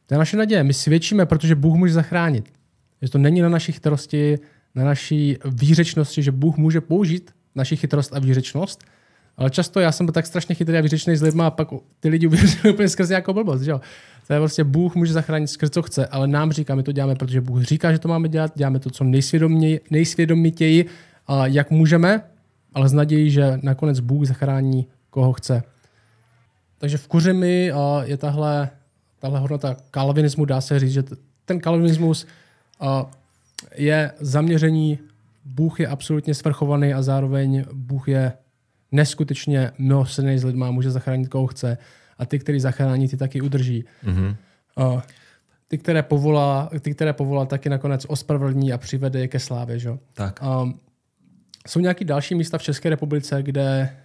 To je naše naděje. My svědčíme, protože Bůh může zachránit. Že to není na naší chytrosti, na naší výřečnosti, že Bůh může použít naši chytrost a výřečnost, ale často já jsem byl tak strašně chytrý a výřečný s lidmi a pak ty lidi uvěřili úplně skrze nějakou blbost. Že jo? To je prostě Bůh může zachránit skrze co chce, ale nám říká, my to děláme, protože Bůh říká, že to máme dělat, děláme to co nejsvědomitěji, jak můžeme, ale s nadějí, že nakonec Bůh zachrání koho chce. Takže v Kuřimi je tahle, tahle hodnota kalvinismu, dá se říct, že ten kalvinismus je zaměření, Bůh je absolutně svrchovaný a zároveň Bůh je neskutečně milosrdný s lidma, může zachránit koho chce a ty, který zachrání, ty taky udrží. Mm-hmm. ty, které povolá, ty, které povolá, taky nakonec ospravedlní a přivede je ke slávě. Že? Tak. jsou nějaké další místa v České republice, kde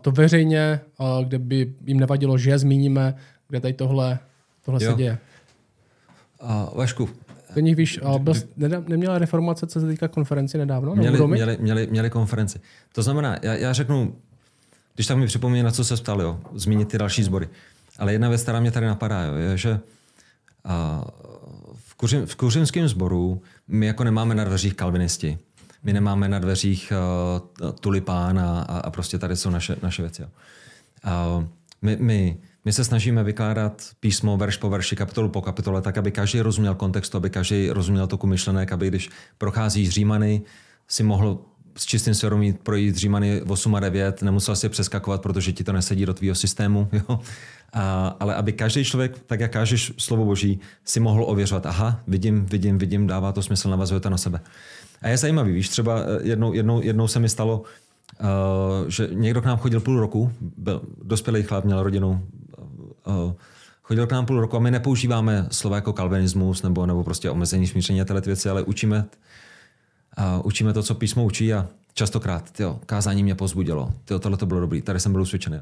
to veřejně, kde by jim nevadilo, že je zmíníme, kde tady tohle, tohle se děje. Vašku, to nich víš, byl, neměla reformace, co se týká konferenci nedávno? Měli, měli, měli, měli konferenci. To znamená, já, já řeknu, když tak mi připomíná, na co se ptal, jo, zmínit ty další sbory. Ale jedna věc, která mě tady napadá, jo, je, že a, v, kuřim, v kuřimském sboru my jako nemáme na dveřích kalvinisti. My nemáme na dveřích uh, tulipán a, a, a prostě tady jsou naše, naše věci. Jo. A, my, my my se snažíme vykládat písmo verš po verši, kapitolu po kapitole, tak, aby každý rozuměl kontextu, aby každý rozuměl toku myšlenek, aby když procházíš Římany, si mohl s čistým svědomím projít Římany 8 a 9, nemusel si přeskakovat, protože ti to nesedí do tvýho systému. Jo? A, ale aby každý člověk, tak jak kážeš slovo Boží, si mohl ověřovat, aha, vidím, vidím, vidím, dává to smysl, navazuje to na sebe. A je zajímavý, víš, třeba eh, jednou, jednou, jednou se mi stalo, uh, že někdo k nám chodil půl roku, byl dospělý chlap, měl rodinu, chodil k nám půl roku a my nepoužíváme slova jako kalvinismus nebo, nebo prostě omezení smíření a tyhle věci, ale učíme, uh, učíme to, co písmo učí a častokrát, tyjo, kázání mě pozbudilo, tyjo, tohle to bylo dobrý, tady jsem byl usvědčený.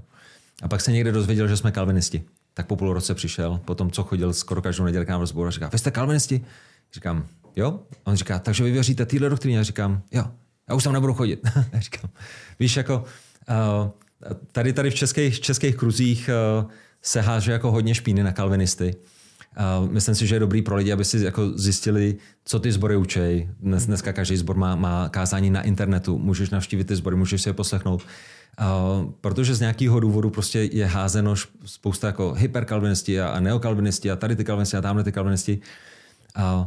A pak se někde dozvěděl, že jsme kalvinisti. Tak po půl roce přišel, potom co chodil skoro každou neděli k nám rozboru a říká, vy jste kalvinisti? Říkám, jo. A on říká, takže vy věříte téhle doktríně? Říkám, jo. Já už tam nebudu chodit. říkám, víš, jako uh, tady, tady v českých, českých kruzích uh, se háže jako hodně špíny na kalvinisty. Uh, myslím si, že je dobrý pro lidi, aby si jako zjistili, co ty sbory učej. Dnes, dneska každý sbor má, má kázání na internetu, můžeš navštívit ty sbory, můžeš si je poslechnout. Uh, protože z nějakého důvodu prostě je házeno spousta jako hyperkalvinisti a, a neokalvinisti a tady ty kalvinisti a tamhle ty kalvinisti. Uh,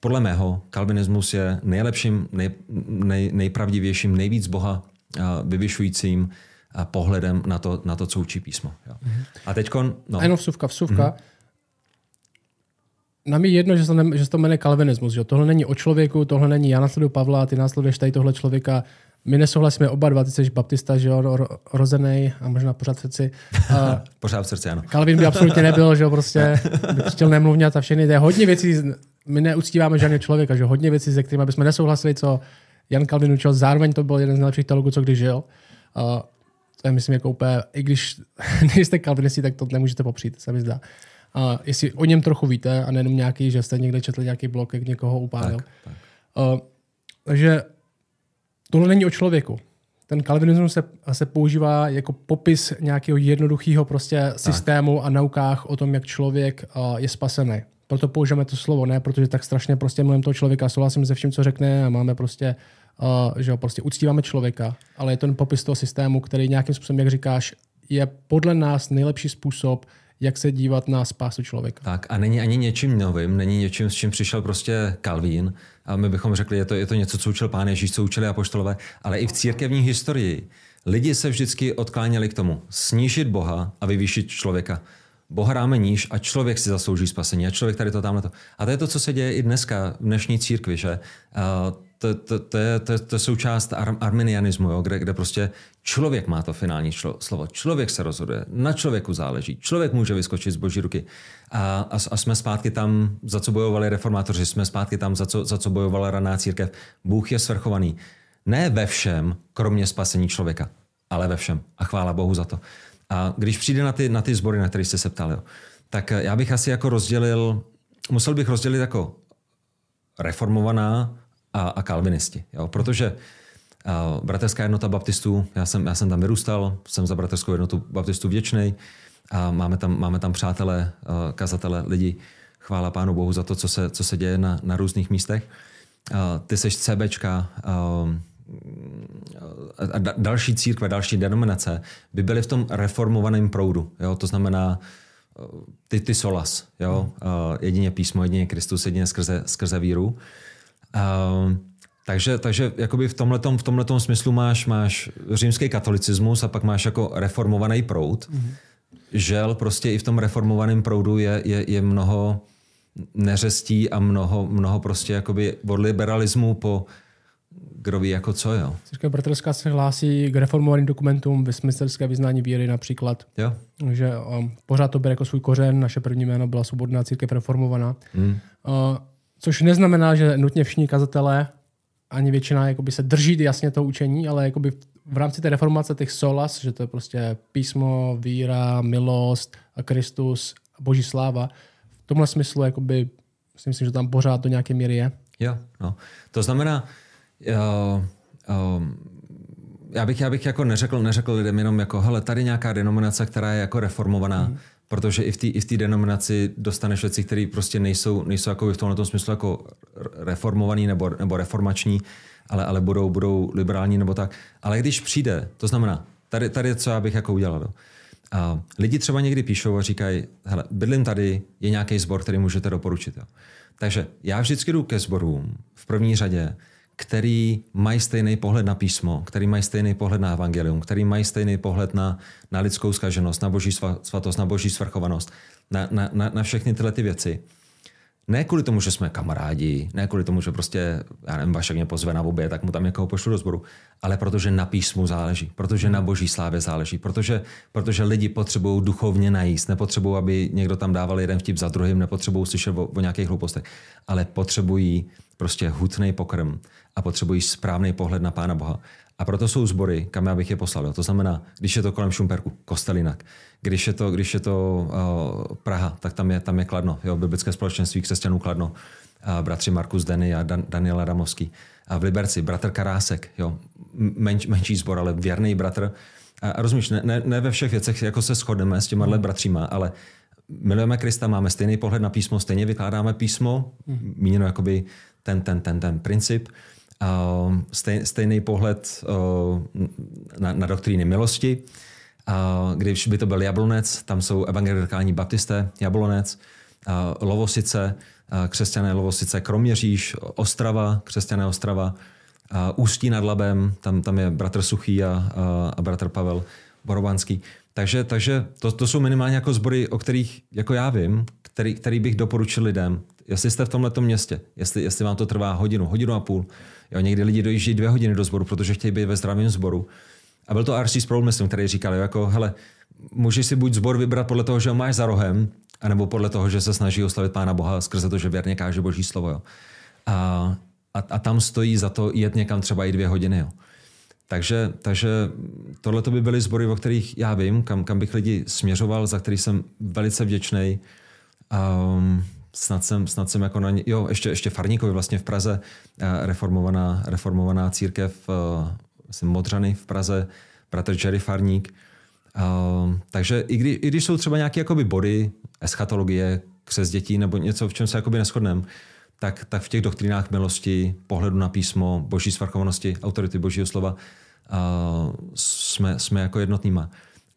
podle mého kalvinismus je nejlepším, nej, nej, nejpravdivějším, nejvíc Boha uh, vyvyšujícím pohledem na to, na to co učí písmo. Jo. Mm-hmm. A teď... No. A jenom vsuvka, vsuvka. Mm-hmm. nám je jedno, že se to, ne, že se to jmenuje kalvinismus. Že? Tohle není o člověku, tohle není já následuju Pavla, ty následuješ tady tohle člověka. My nesouhlasíme oba dva, ty jsi baptista, že jo, rozený a možná pořád v srdci. A pořád v srdci, ano. Kalvin by absolutně nebyl, že jo, prostě by chtěl nemluvňat a všechny. To je hodně věcí, my neuctíváme žádného člověka, že hodně věcí, se kterými bychom nesouhlasili, co Jan Kalvin učil. Zároveň to byl jeden z nejlepších teologů, co kdy žil. A to je, myslím, jako úplně, i když nejste kalvinisti, tak to nemůžete popřít, se mi zdá. A jestli o něm trochu víte a nejenom nějaký, že jste někde četli nějaký blok, jak někoho upálil. Tak, tak. Uh, takže tohle není o člověku. Ten kalvinismus se, se používá jako popis nějakého jednoduchého prostě systému a naukách o tom, jak člověk uh, je spasený. Proto používáme to slovo, ne protože tak strašně prostě mluvím toho člověka, souhlasím se vším, co řekne a máme prostě, uh, že jo, prostě uctíváme člověka, ale je to popis toho systému, který nějakým způsobem, jak říkáš, je podle nás nejlepší způsob, jak se dívat na spásu člověka. Tak a není ani něčím novým, není něčím, s čím přišel prostě Kalvín. A my bychom řekli, je to, je to něco, co učil pán Ježíš, co učili apoštolové, ale i v církevní historii lidi se vždycky odkláněli k tomu snížit Boha a vyvýšit člověka. Boha dáme níž a člověk si zaslouží spasení a člověk tady to tamhle to. A to je to, co se děje i dneska v dnešní církvi, že? To, to, to, je, to, to je součást ar, arminianismu, jo, kde, kde prostě člověk má to finální člo, slovo. Člověk se rozhoduje, na člověku záleží. Člověk může vyskočit z boží ruky. A, a, a jsme zpátky tam, za co bojovali reformátoři, jsme zpátky tam, za co, za co bojovala raná církev. Bůh je svrchovaný. Ne ve všem, kromě spasení člověka, ale ve všem. A chvála Bohu za to. A když přijde na ty, na ty sbory, na které jste se ptali, jo, tak já bych asi jako rozdělil, musel bych rozdělit jako reformovaná a, a kalvinisti. Jo? Protože uh, bratrská jednota baptistů, já jsem, já jsem tam vyrůstal, jsem za bratrskou jednotu baptistů vděčný a máme tam, máme tam přátelé, kazatele, lidi, chvála Pánu Bohu za to, co se, co se děje na, na různých místech. Uh, ty seš CBčka, uh, a další církve, další denominace by byly v tom reformovaném proudu. Jo? To znamená ty, ty solas. Jo? Hmm. Jedině písmo, jedině Kristus, jedině skrze, skrze víru. Uh, takže, takže jakoby v tomhletom, v tomhletom smyslu máš, máš římský katolicismus a pak máš jako reformovaný proud. Mm-hmm. Žel prostě i v tom reformovaném proudu je, je, je mnoho neřestí a mnoho, mnoho prostě jakoby od liberalismu po kdo ví jako co, jo. Církev bratrská se hlásí k reformovaným dokumentům Westminsterské vyznání víry například. Jo. Takže um, pořád to bere jako svůj kořen. Naše první jméno byla svobodná církev reformovaná. Mm. Uh, Což neznamená, že nutně všichni kazatelé ani většina jakoby, se drží jasně toho učení, ale jakoby v rámci té reformace těch solas, že to je prostě písmo, víra, milost a Kristus a boží sláva, v tomhle smyslu jakoby, si myslím, že tam pořád do nějaké míry je. Jo, no. To znamená, jo, jo, já bych, já bych jako neřekl, neřekl lidem jenom jako, hele, tady nějaká denominace, která je jako reformovaná, mm protože i v té denominaci dostaneš věci, které prostě nejsou, nejsou jako v tomhle smyslu jako reformovaný nebo, nebo reformační, ale, ale budou, budou liberální nebo tak. Ale když přijde, to znamená, tady, tady co já bych jako udělal. Jo. A lidi třeba někdy píšou a říkají, hele, bydlím tady, je nějaký sbor, který můžete doporučit. Jo. Takže já vždycky jdu ke sborům v první řadě, který mají stejný pohled na písmo, který mají stejný pohled na evangelium, který mají stejný pohled na, na lidskou skaženost, na boží svatost, na boží svrchovanost, na, na, na, na všechny tyhle ty věci. Ne kvůli tomu, že jsme kamarádi, ne kvůli tomu, že prostě, já nevím, Vašek mě pozve na obě, tak mu tam někoho pošlu do sboru, ale protože na písmu záleží, protože na boží slávě záleží, protože, protože lidi potřebují duchovně najíst, nepotřebují, aby někdo tam dával jeden vtip za druhým, nepotřebují slyšet o, o nějakých hloupostech, ale potřebují prostě hutný pokrm a potřebují správný pohled na Pána Boha. A proto jsou sbory, kam já bych je poslal. To znamená, když je to kolem Šumperku, Kostelinak. Když je to, když je to uh, Praha, tak tam je, tam je Kladno. Jo, biblické společenství křesťanů Kladno. Uh, bratři Markus Denny a Dan, Daniel Adamovský. A v Liberci bratr Karásek. Jo, menč, menší sbor, ale věrný bratr. A, a rozumíš, ne, ne, ne, ve všech věcech jako se shodneme s těma bratříma, ale milujeme Krista, máme stejný pohled na písmo, stejně vykládáme písmo, mm. míněno jakoby ten, ten, ten, ten princip. Uh, stej, stejný pohled uh, na, na doktríny milosti. Uh, když by to byl Jablonec, tam jsou evangelikální baptisté, Jablonec, Lovosice, křesťané Lovosice, Kroměříž, Ostrava, křesťané Ostrava, Ústí nad Labem, tam, tam je bratr Suchý a, a, a bratr Pavel Borovanský. Takže, takže to, to jsou minimálně jako sbory, o kterých jako já vím, který, který bych doporučil lidem. Jestli jste v tomhle městě, jestli, jestli vám to trvá hodinu, hodinu a půl, jo, někdy lidi dojíždí dvě hodiny do sboru, protože chtějí být ve zdravém sboru. A byl to R.C. Sproul, myslím, který říkal, jako, hele, můžeš si buď sbor vybrat podle toho, že ho máš za rohem, anebo podle toho, že se snaží oslavit Pána Boha skrze to, že věrně káže Boží slovo. Jo. A, a, a tam stojí za to jet někam třeba i dvě hodiny. Jo. Takže, takže tohle by byly sbory, o kterých já vím, kam, kam bych lidi směřoval, za který jsem velice vděčný. Um, snad jsem, snad jsem jako na ně, jo, ještě, ještě Farníkovi vlastně v Praze, eh, reformovaná, reformovaná církev, uh, Modřany v Praze, bratr Jerry Farník. Um, takže i, kdy, i když jsou třeba nějaké body, eschatologie, křes dětí nebo něco, v čem se jakoby neschodneme, tak, tak v těch doktrinách milosti, pohledu na písmo, boží svrchovanosti, autority božího slova uh, jsme, jsme jako jednotnýma.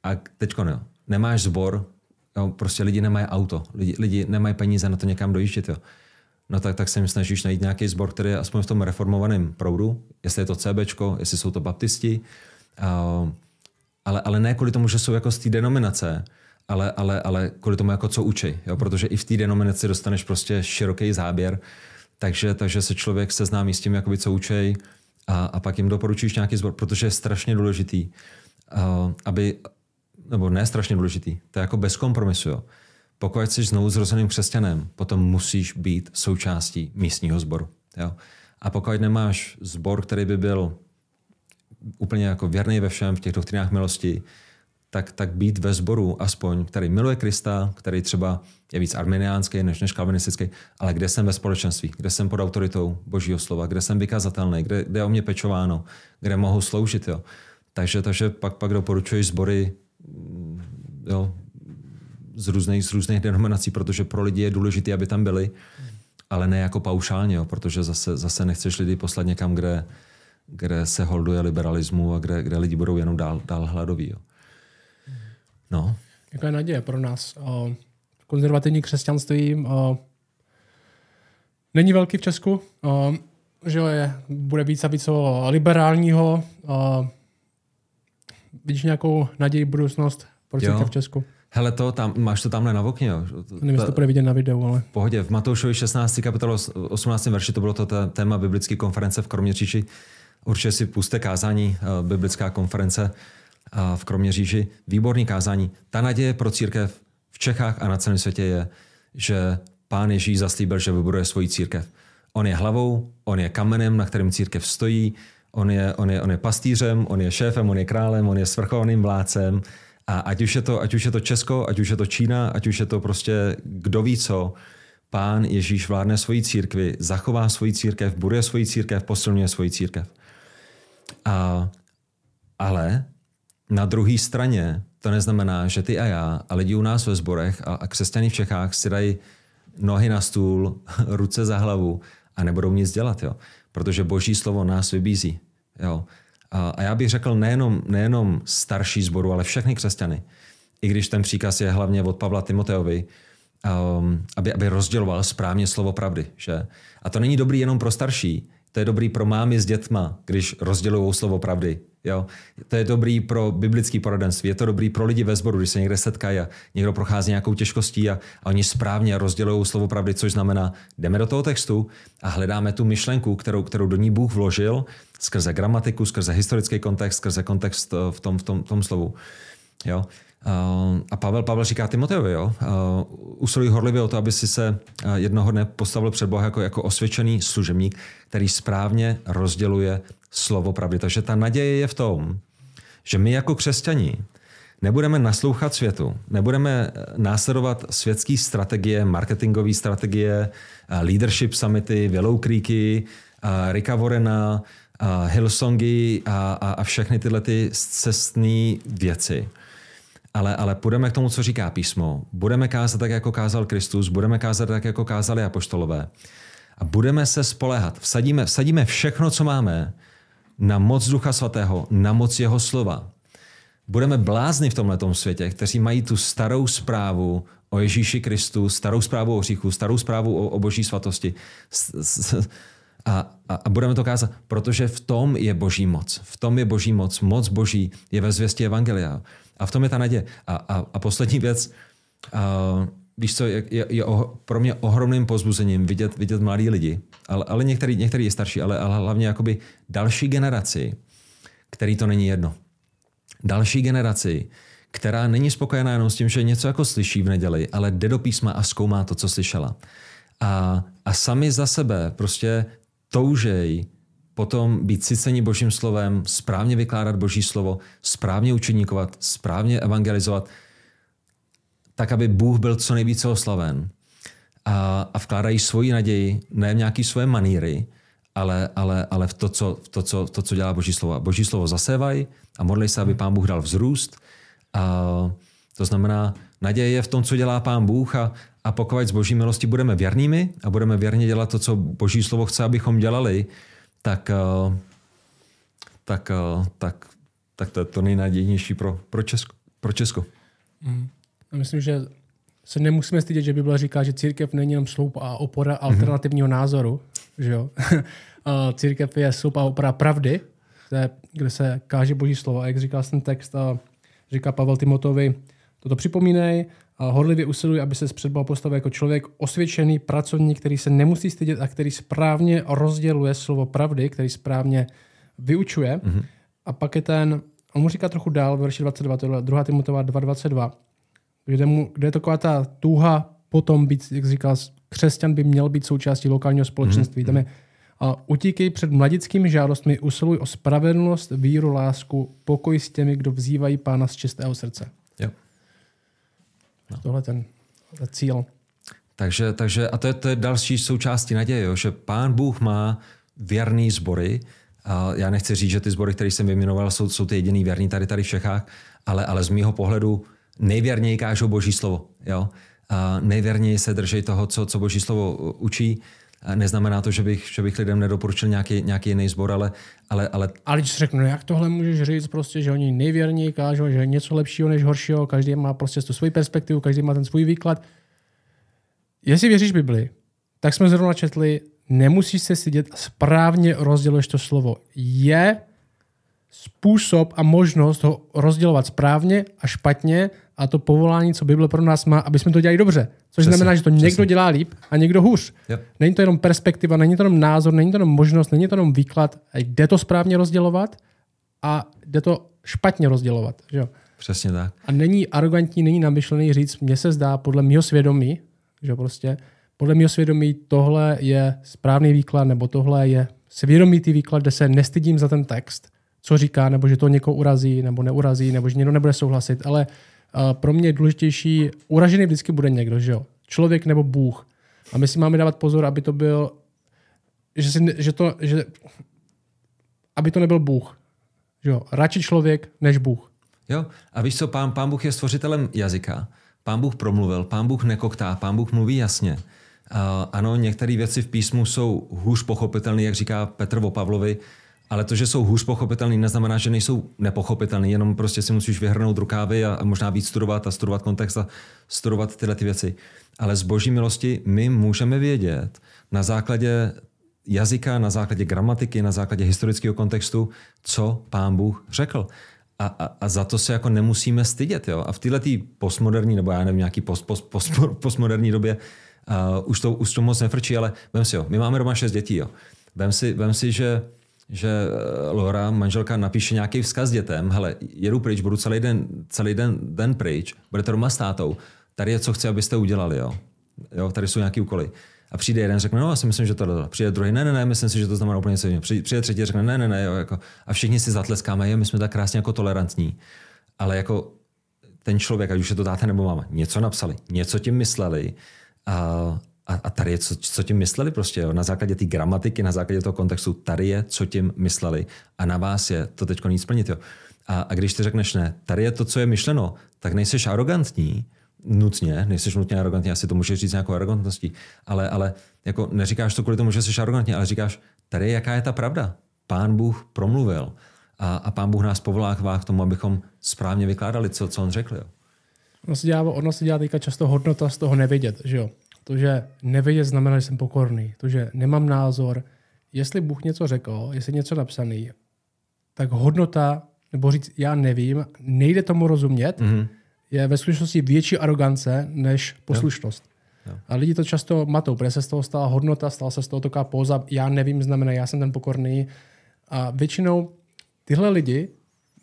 A teď jo, nemáš zbor, jo, prostě lidi nemají auto, lidi, lidi nemají peníze na to někam dojíždět. Jo. No tak, tak se jim snažíš najít nějaký sbor, který je aspoň v tom reformovaném proudu, jestli je to CB, jestli jsou to baptisti, uh, ale, ale ne kvůli tomu, že jsou jako z té denominace, ale, ale, ale kvůli tomu, jako co učí. Jo? Protože i v té denominaci dostaneš prostě široký záběr, takže, takže se člověk seznámí s tím, jakoby, co učí a, a pak jim doporučíš nějaký zbor, protože je strašně důležitý, uh, aby, nebo ne strašně důležitý, to je jako bez kompromisu. Jo? Pokud jsi znovu zrozeným křesťanem, potom musíš být součástí místního sboru. Jo? A pokud nemáš sbor, který by byl úplně jako věrný ve všem v těch doktrinách milosti, tak, tak být ve sboru aspoň, který miluje Krista, který třeba je víc arminiánský než, než kalvinistický, ale kde jsem ve společenství, kde jsem pod autoritou Božího slova, kde jsem vykazatelný, kde, kde je o mě pečováno, kde mohu sloužit. Jo. Takže, takže pak, pak doporučuji sbory jo, z, různých, z různých denominací, protože pro lidi je důležité, aby tam byli, ale ne jako paušálně, jo, protože zase, zase nechceš lidi poslat někam, kde, kde se holduje liberalismu a kde, kde lidi budou jenom dál, dál hladoví. Jo. No. Jaká je naděje pro nás? O, konzervativní křesťanství o, není velký v Česku, o, že je, bude víc a víc liberálního. Vidíš nějakou naději budoucnost pro církev v Česku? Hele, to tam, máš to tamhle na okně, jo? Nevím, jestli to bude vidět na videu, ale... V pohodě. V Matoušovi 16. kapitolu 18. verši to bylo to téma biblické konference v Kroměříži. Určitě si puste kázání, biblická konference v Kroměříži, výborný kázání. Ta naděje pro církev v Čechách a na celém světě je, že pán Ježíš zaslíbil, že vybuduje svoji církev. On je hlavou, on je kamenem, na kterém církev stojí, on je, on je, on je pastýřem, on je šéfem, on je králem, on je svrchovaným vládcem. A ať už, je to, ať už je to Česko, ať už je to Čína, ať už je to prostě kdo ví co, pán Ježíš vládne svoji církvi, zachová svoji církev, buduje svoji církev, posilňuje svoji církev. A, ale na druhé straně to neznamená, že ty a já a lidi u nás ve sborech a, a křesťany v Čechách si dají nohy na stůl, ruce za hlavu a nebudou nic dělat, jo. Protože boží slovo nás vybízí. Jo. A, a já bych řekl nejenom, nejenom starší sboru, ale všechny křesťany. I když ten příkaz je hlavně od Pavla Timoteovi, um, aby, aby rozděloval správně slovo pravdy. Že? A to není dobrý jenom pro starší, to je dobrý pro mámy s dětma, když rozdělují slovo pravdy. Jo? To je dobrý pro biblický poradenství, je to dobrý pro lidi ve sboru, když se někde setkají a někdo prochází nějakou těžkostí a, a oni správně rozdělují slovo pravdy, což znamená, jdeme do toho textu a hledáme tu myšlenku, kterou, kterou do ní Bůh vložil skrze gramatiku, skrze historický kontext, skrze kontext eh, v tom, v tom, v tom slovu. Jo? A Pavel, Pavel říká Timoteovi, jo, usiluj horlivě o to, aby si se jednoho dne postavil před Boha jako, jako osvědčený služebník, který správně rozděluje slovo pravdy. Takže ta naděje je v tom, že my jako křesťani nebudeme naslouchat světu, nebudeme následovat světské strategie, marketingové strategie, leadership summity, Willow Creeky, Ricka Warrena, Hillsongy a, a, a všechny tyhle ty cestné věci ale, ale půjdeme k tomu, co říká písmo. Budeme kázat tak, jako kázal Kristus, budeme kázat tak, jako kázali apoštolové. A budeme se spolehat. Vsadíme, vsadíme všechno, co máme, na moc Ducha Svatého, na moc Jeho slova. Budeme blázni v tomhle světě, kteří mají tu starou zprávu o Ježíši Kristu, starou zprávu o hříchu, starou zprávu o, o boží svatosti. A, a, a budeme to kázat, protože v tom je boží moc. V tom je boží moc. Moc boží je ve zvěstě Evangelia. A v tom je ta naděje. A, a, a poslední věc, uh, víš co, je, je, je oh, pro mě ohromným pozbuzením vidět, vidět mladí lidi, ale, ale některý, některý je starší, ale, ale hlavně jakoby další generaci, který to není jedno. Další generaci, která není spokojená jenom s tím, že něco jako slyší v neděli, ale jde do písma a zkoumá to, co slyšela. A, a sami za sebe prostě toužej potom být sycení božím slovem, správně vykládat boží slovo, správně učeníkovat, správně evangelizovat, tak, aby Bůh byl co nejvíce oslaven. A, a vkládají svoji naději ne v nějaké svoje maníry, ale, ale, ale v, to, co, v, to, co, v to, co dělá Boží slovo. Boží slovo zasévají a modlí se, aby Pán Bůh dal vzrůst. A to znamená, naděje je v tom, co dělá Pán Bůh a, a pokud z Boží milosti budeme věrnými a budeme věrně dělat to, co Boží slovo chce, abychom dělali, tak, tak, tak, tak to je to nejnadějnější pro, pro Česko. Pro Česko. Mm. Myslím, že se nemusíme stydět, že Bible říká, že církev není jenom sloup a opora mhm. alternativního mm-hmm. názoru. Že jo? církev je sloup a opora pravdy, kde, kde se káže boží slovo. A jak říkal ten text, a říká Pavel Timotovi, toto připomínej, horlivě usiluj, aby se před Boha postavil jako člověk osvědčený pracovník, který se nemusí stydět a který správně rozděluje slovo pravdy, který správně vyučuje. Mm-hmm. A pak je ten, on mu říká trochu dál, verši 22, to je 2. Timotova 2.22, kde, mu, kde je taková ta touha potom být, jak říkal, křesťan by měl být součástí lokálního společenství. Mm-hmm. Tam je a utíkej před mladickými žádostmi, usiluj o spravedlnost, víru, lásku, pokoj s těmi, kdo vzývají pána z čistého srdce. No. Tohle ten, ten cíl. Takže, takže a to je, to je další součástí naděje, jo, že pán Bůh má věrný sbory. A já nechci říct, že ty sbory, které jsem vyjmenoval, jsou, jsou ty jediný věrný tady tady v Čechách, ale, ale z mýho pohledu nejvěrněji kážou Boží slovo. Jo? A nejvěrněji se drží toho, co, co Boží slovo učí. A neznamená to, že bych, že bych lidem nedoporučil nějaký, nějaký jiný sbor, ale, ale, ale... Ale když řeknu, no jak tohle můžeš říct, prostě, že oni nejvěrněji kážou, že je něco lepšího než horšího, každý má prostě tu svoji perspektivu, každý má ten svůj výklad. Jestli věříš Bibli, tak jsme zrovna četli, nemusíš se stydět, správně rozděluješ to slovo. Je způsob a možnost ho rozdělovat správně a špatně a to povolání, co Bible pro nás má, aby jsme to dělali dobře. Což přesně, znamená, že to přesně. někdo dělá líp a někdo hůř. Yep. Není to jenom perspektiva, není to jenom názor, není to jenom možnost, není to jenom výklad. Jde to správně rozdělovat a jde to špatně rozdělovat. Že jo? Přesně tak. A není arrogantní, není namyšlený říct, mně se zdá podle mého svědomí, že prostě podle mého svědomí tohle je správný výklad, nebo tohle je svědomitý výklad, kde se nestydím za ten text, co říká, nebo že to někoho urazí, nebo neurazí, nebo že někdo nebude souhlasit, ale pro mě je důležitější, uražený vždycky bude někdo, že jo? Člověk nebo Bůh. A my si máme dávat pozor, aby to byl, že, si, že to, že, aby to nebyl Bůh. Že jo? Radši člověk než Bůh. Jo, a víš co, pán, pán Bůh je stvořitelem jazyka. Pán Bůh promluvil, pán Bůh nekoktá, pán Bůh mluví jasně. Uh, ano, některé věci v písmu jsou hůř pochopitelné, jak říká Petr o Pavlovi, ale to, že jsou hůř pochopitelný, neznamená, že nejsou nepochopitelný, jenom prostě si musíš vyhrnout rukávy a, možná víc studovat a studovat kontext a studovat tyhle ty věci. Ale z boží milosti my můžeme vědět na základě jazyka, na základě gramatiky, na základě historického kontextu, co pán Bůh řekl. A, a, a za to se jako nemusíme stydět. Jo? A v této postmoderní, nebo já nevím, nějaký post, post, post, postmoderní době uh, už, to, už to moc nefrčí, ale vem si, jo, my máme doma šest dětí. Jo. Vem si, vem si že že eh, Laura, manželka, napíše nějaký vzkaz dětem, hele, jedu pryč, budu celý den, celý den, den pryč, budete doma s tátou, tady je, co chci, abyste udělali, jo. jo tady jsou nějaký úkoly. A přijde jeden, řekne, no, já si myslím, že to Přijde druhý, ne, ne, ne, myslím si, že to znamená úplně něco jiného. Přijde třetí, řekne, ne, ne, ne, jo, jako, a všichni si zatleskáme, jo, my jsme tak krásně jako tolerantní. Ale jako ten člověk, ať už je to táta nebo máma, něco napsali, něco tím mysleli a, a, a tady je, co, co tím mysleli prostě, jo? na základě té gramatiky, na základě toho kontextu, tady je, co tím mysleli a na vás je to teď nic splnit. Jo? A, a když ty řekneš ne, tady je to, co je myšleno, tak nejseš arrogantní, nutně, nejseš nutně arrogantní, asi to můžeš říct nějakou arrogantností, ale, ale jako neříkáš to kvůli tomu, že jsi arrogantní, ale říkáš, tady je, jaká je ta pravda. Pán Bůh promluvil a, a pán Bůh nás povolává k tomu, abychom správně vykládali, co, co on řekl. Jo. Ono se dělá, ono se dělá teďka často hodnota z toho nevidět, že jo? To, že nevědět, znamená, že jsem pokorný. To, že nemám názor, jestli Bůh něco řekl, jestli něco napsaný, tak hodnota, nebo říct já nevím, nejde tomu rozumět, mm-hmm. je ve skutečnosti větší arogance než poslušnost. Jo. Jo. A lidi to často matou, protože se z toho stala hodnota, stala se z toho taková póza, já nevím, znamená, já jsem ten pokorný. A většinou tyhle lidi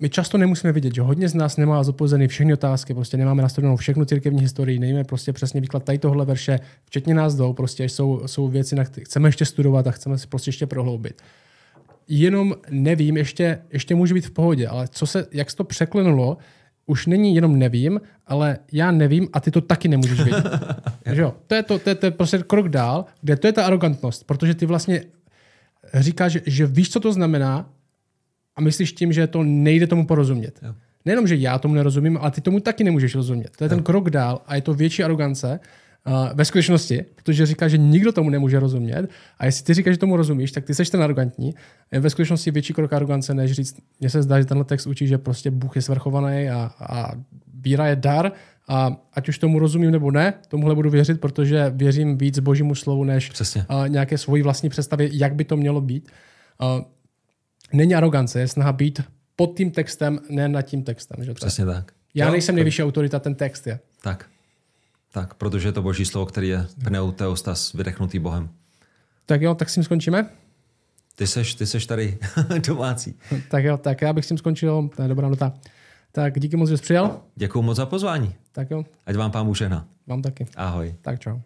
my často nemusíme vidět, že hodně z nás nemá zodpovězený všechny otázky, prostě nemáme nastavenou všechnu církevní historii, nejíme prostě přesně výklad tady tohle verše, včetně nás jdou, prostě jsou, jsou věci, na které chceme ještě studovat a chceme si prostě ještě prohloubit. Jenom nevím, ještě, ještě může být v pohodě, ale co se, jak se to překlenulo, už není jenom nevím, ale já nevím a ty to taky nemůžeš vědět. že jo? To, je to, to, je, to je prostě krok dál, kde to je ta arrogantnost, protože ty vlastně říkáš, že víš, co to znamená, a myslíš tím, že to nejde tomu porozumět. Jo. Nejenom, že já tomu nerozumím, ale ty tomu taky nemůžeš rozumět. To je jo. ten krok dál a je to větší arogance uh, ve skutečnosti, protože říká, že nikdo tomu nemůže rozumět. A jestli ty říkáš, že tomu rozumíš, tak ty jsi ten arrogantní. Je ve skutečnosti větší krok arogance, než říct, mně se zdá, že tenhle text učí, že prostě Bůh je svrchovaný a, a víra je dar a ať už tomu rozumím nebo ne, tomuhle budu věřit, protože věřím víc božímu slovu, než Přesně. Uh, nějaké svoji vlastní představy, jak by to mělo být. Uh, není arogance, je snaha být pod tím textem, ne nad tím textem. Že Přesně tak. tak. Já jo, nejsem nejvyšší autorita, ten text je. Tak. Tak, protože je to boží slovo, který je pneuteostas, vydechnutý Bohem. Tak jo, tak s tím skončíme. Ty seš, ty seš tady domácí. tak jo, tak já bych s tím skončil, to je dobrá nota. Tak díky moc, že jsi přijel. Děkuji moc za pozvání. Tak jo. Ať vám pán Bůh Vám taky. Ahoj. Tak čau.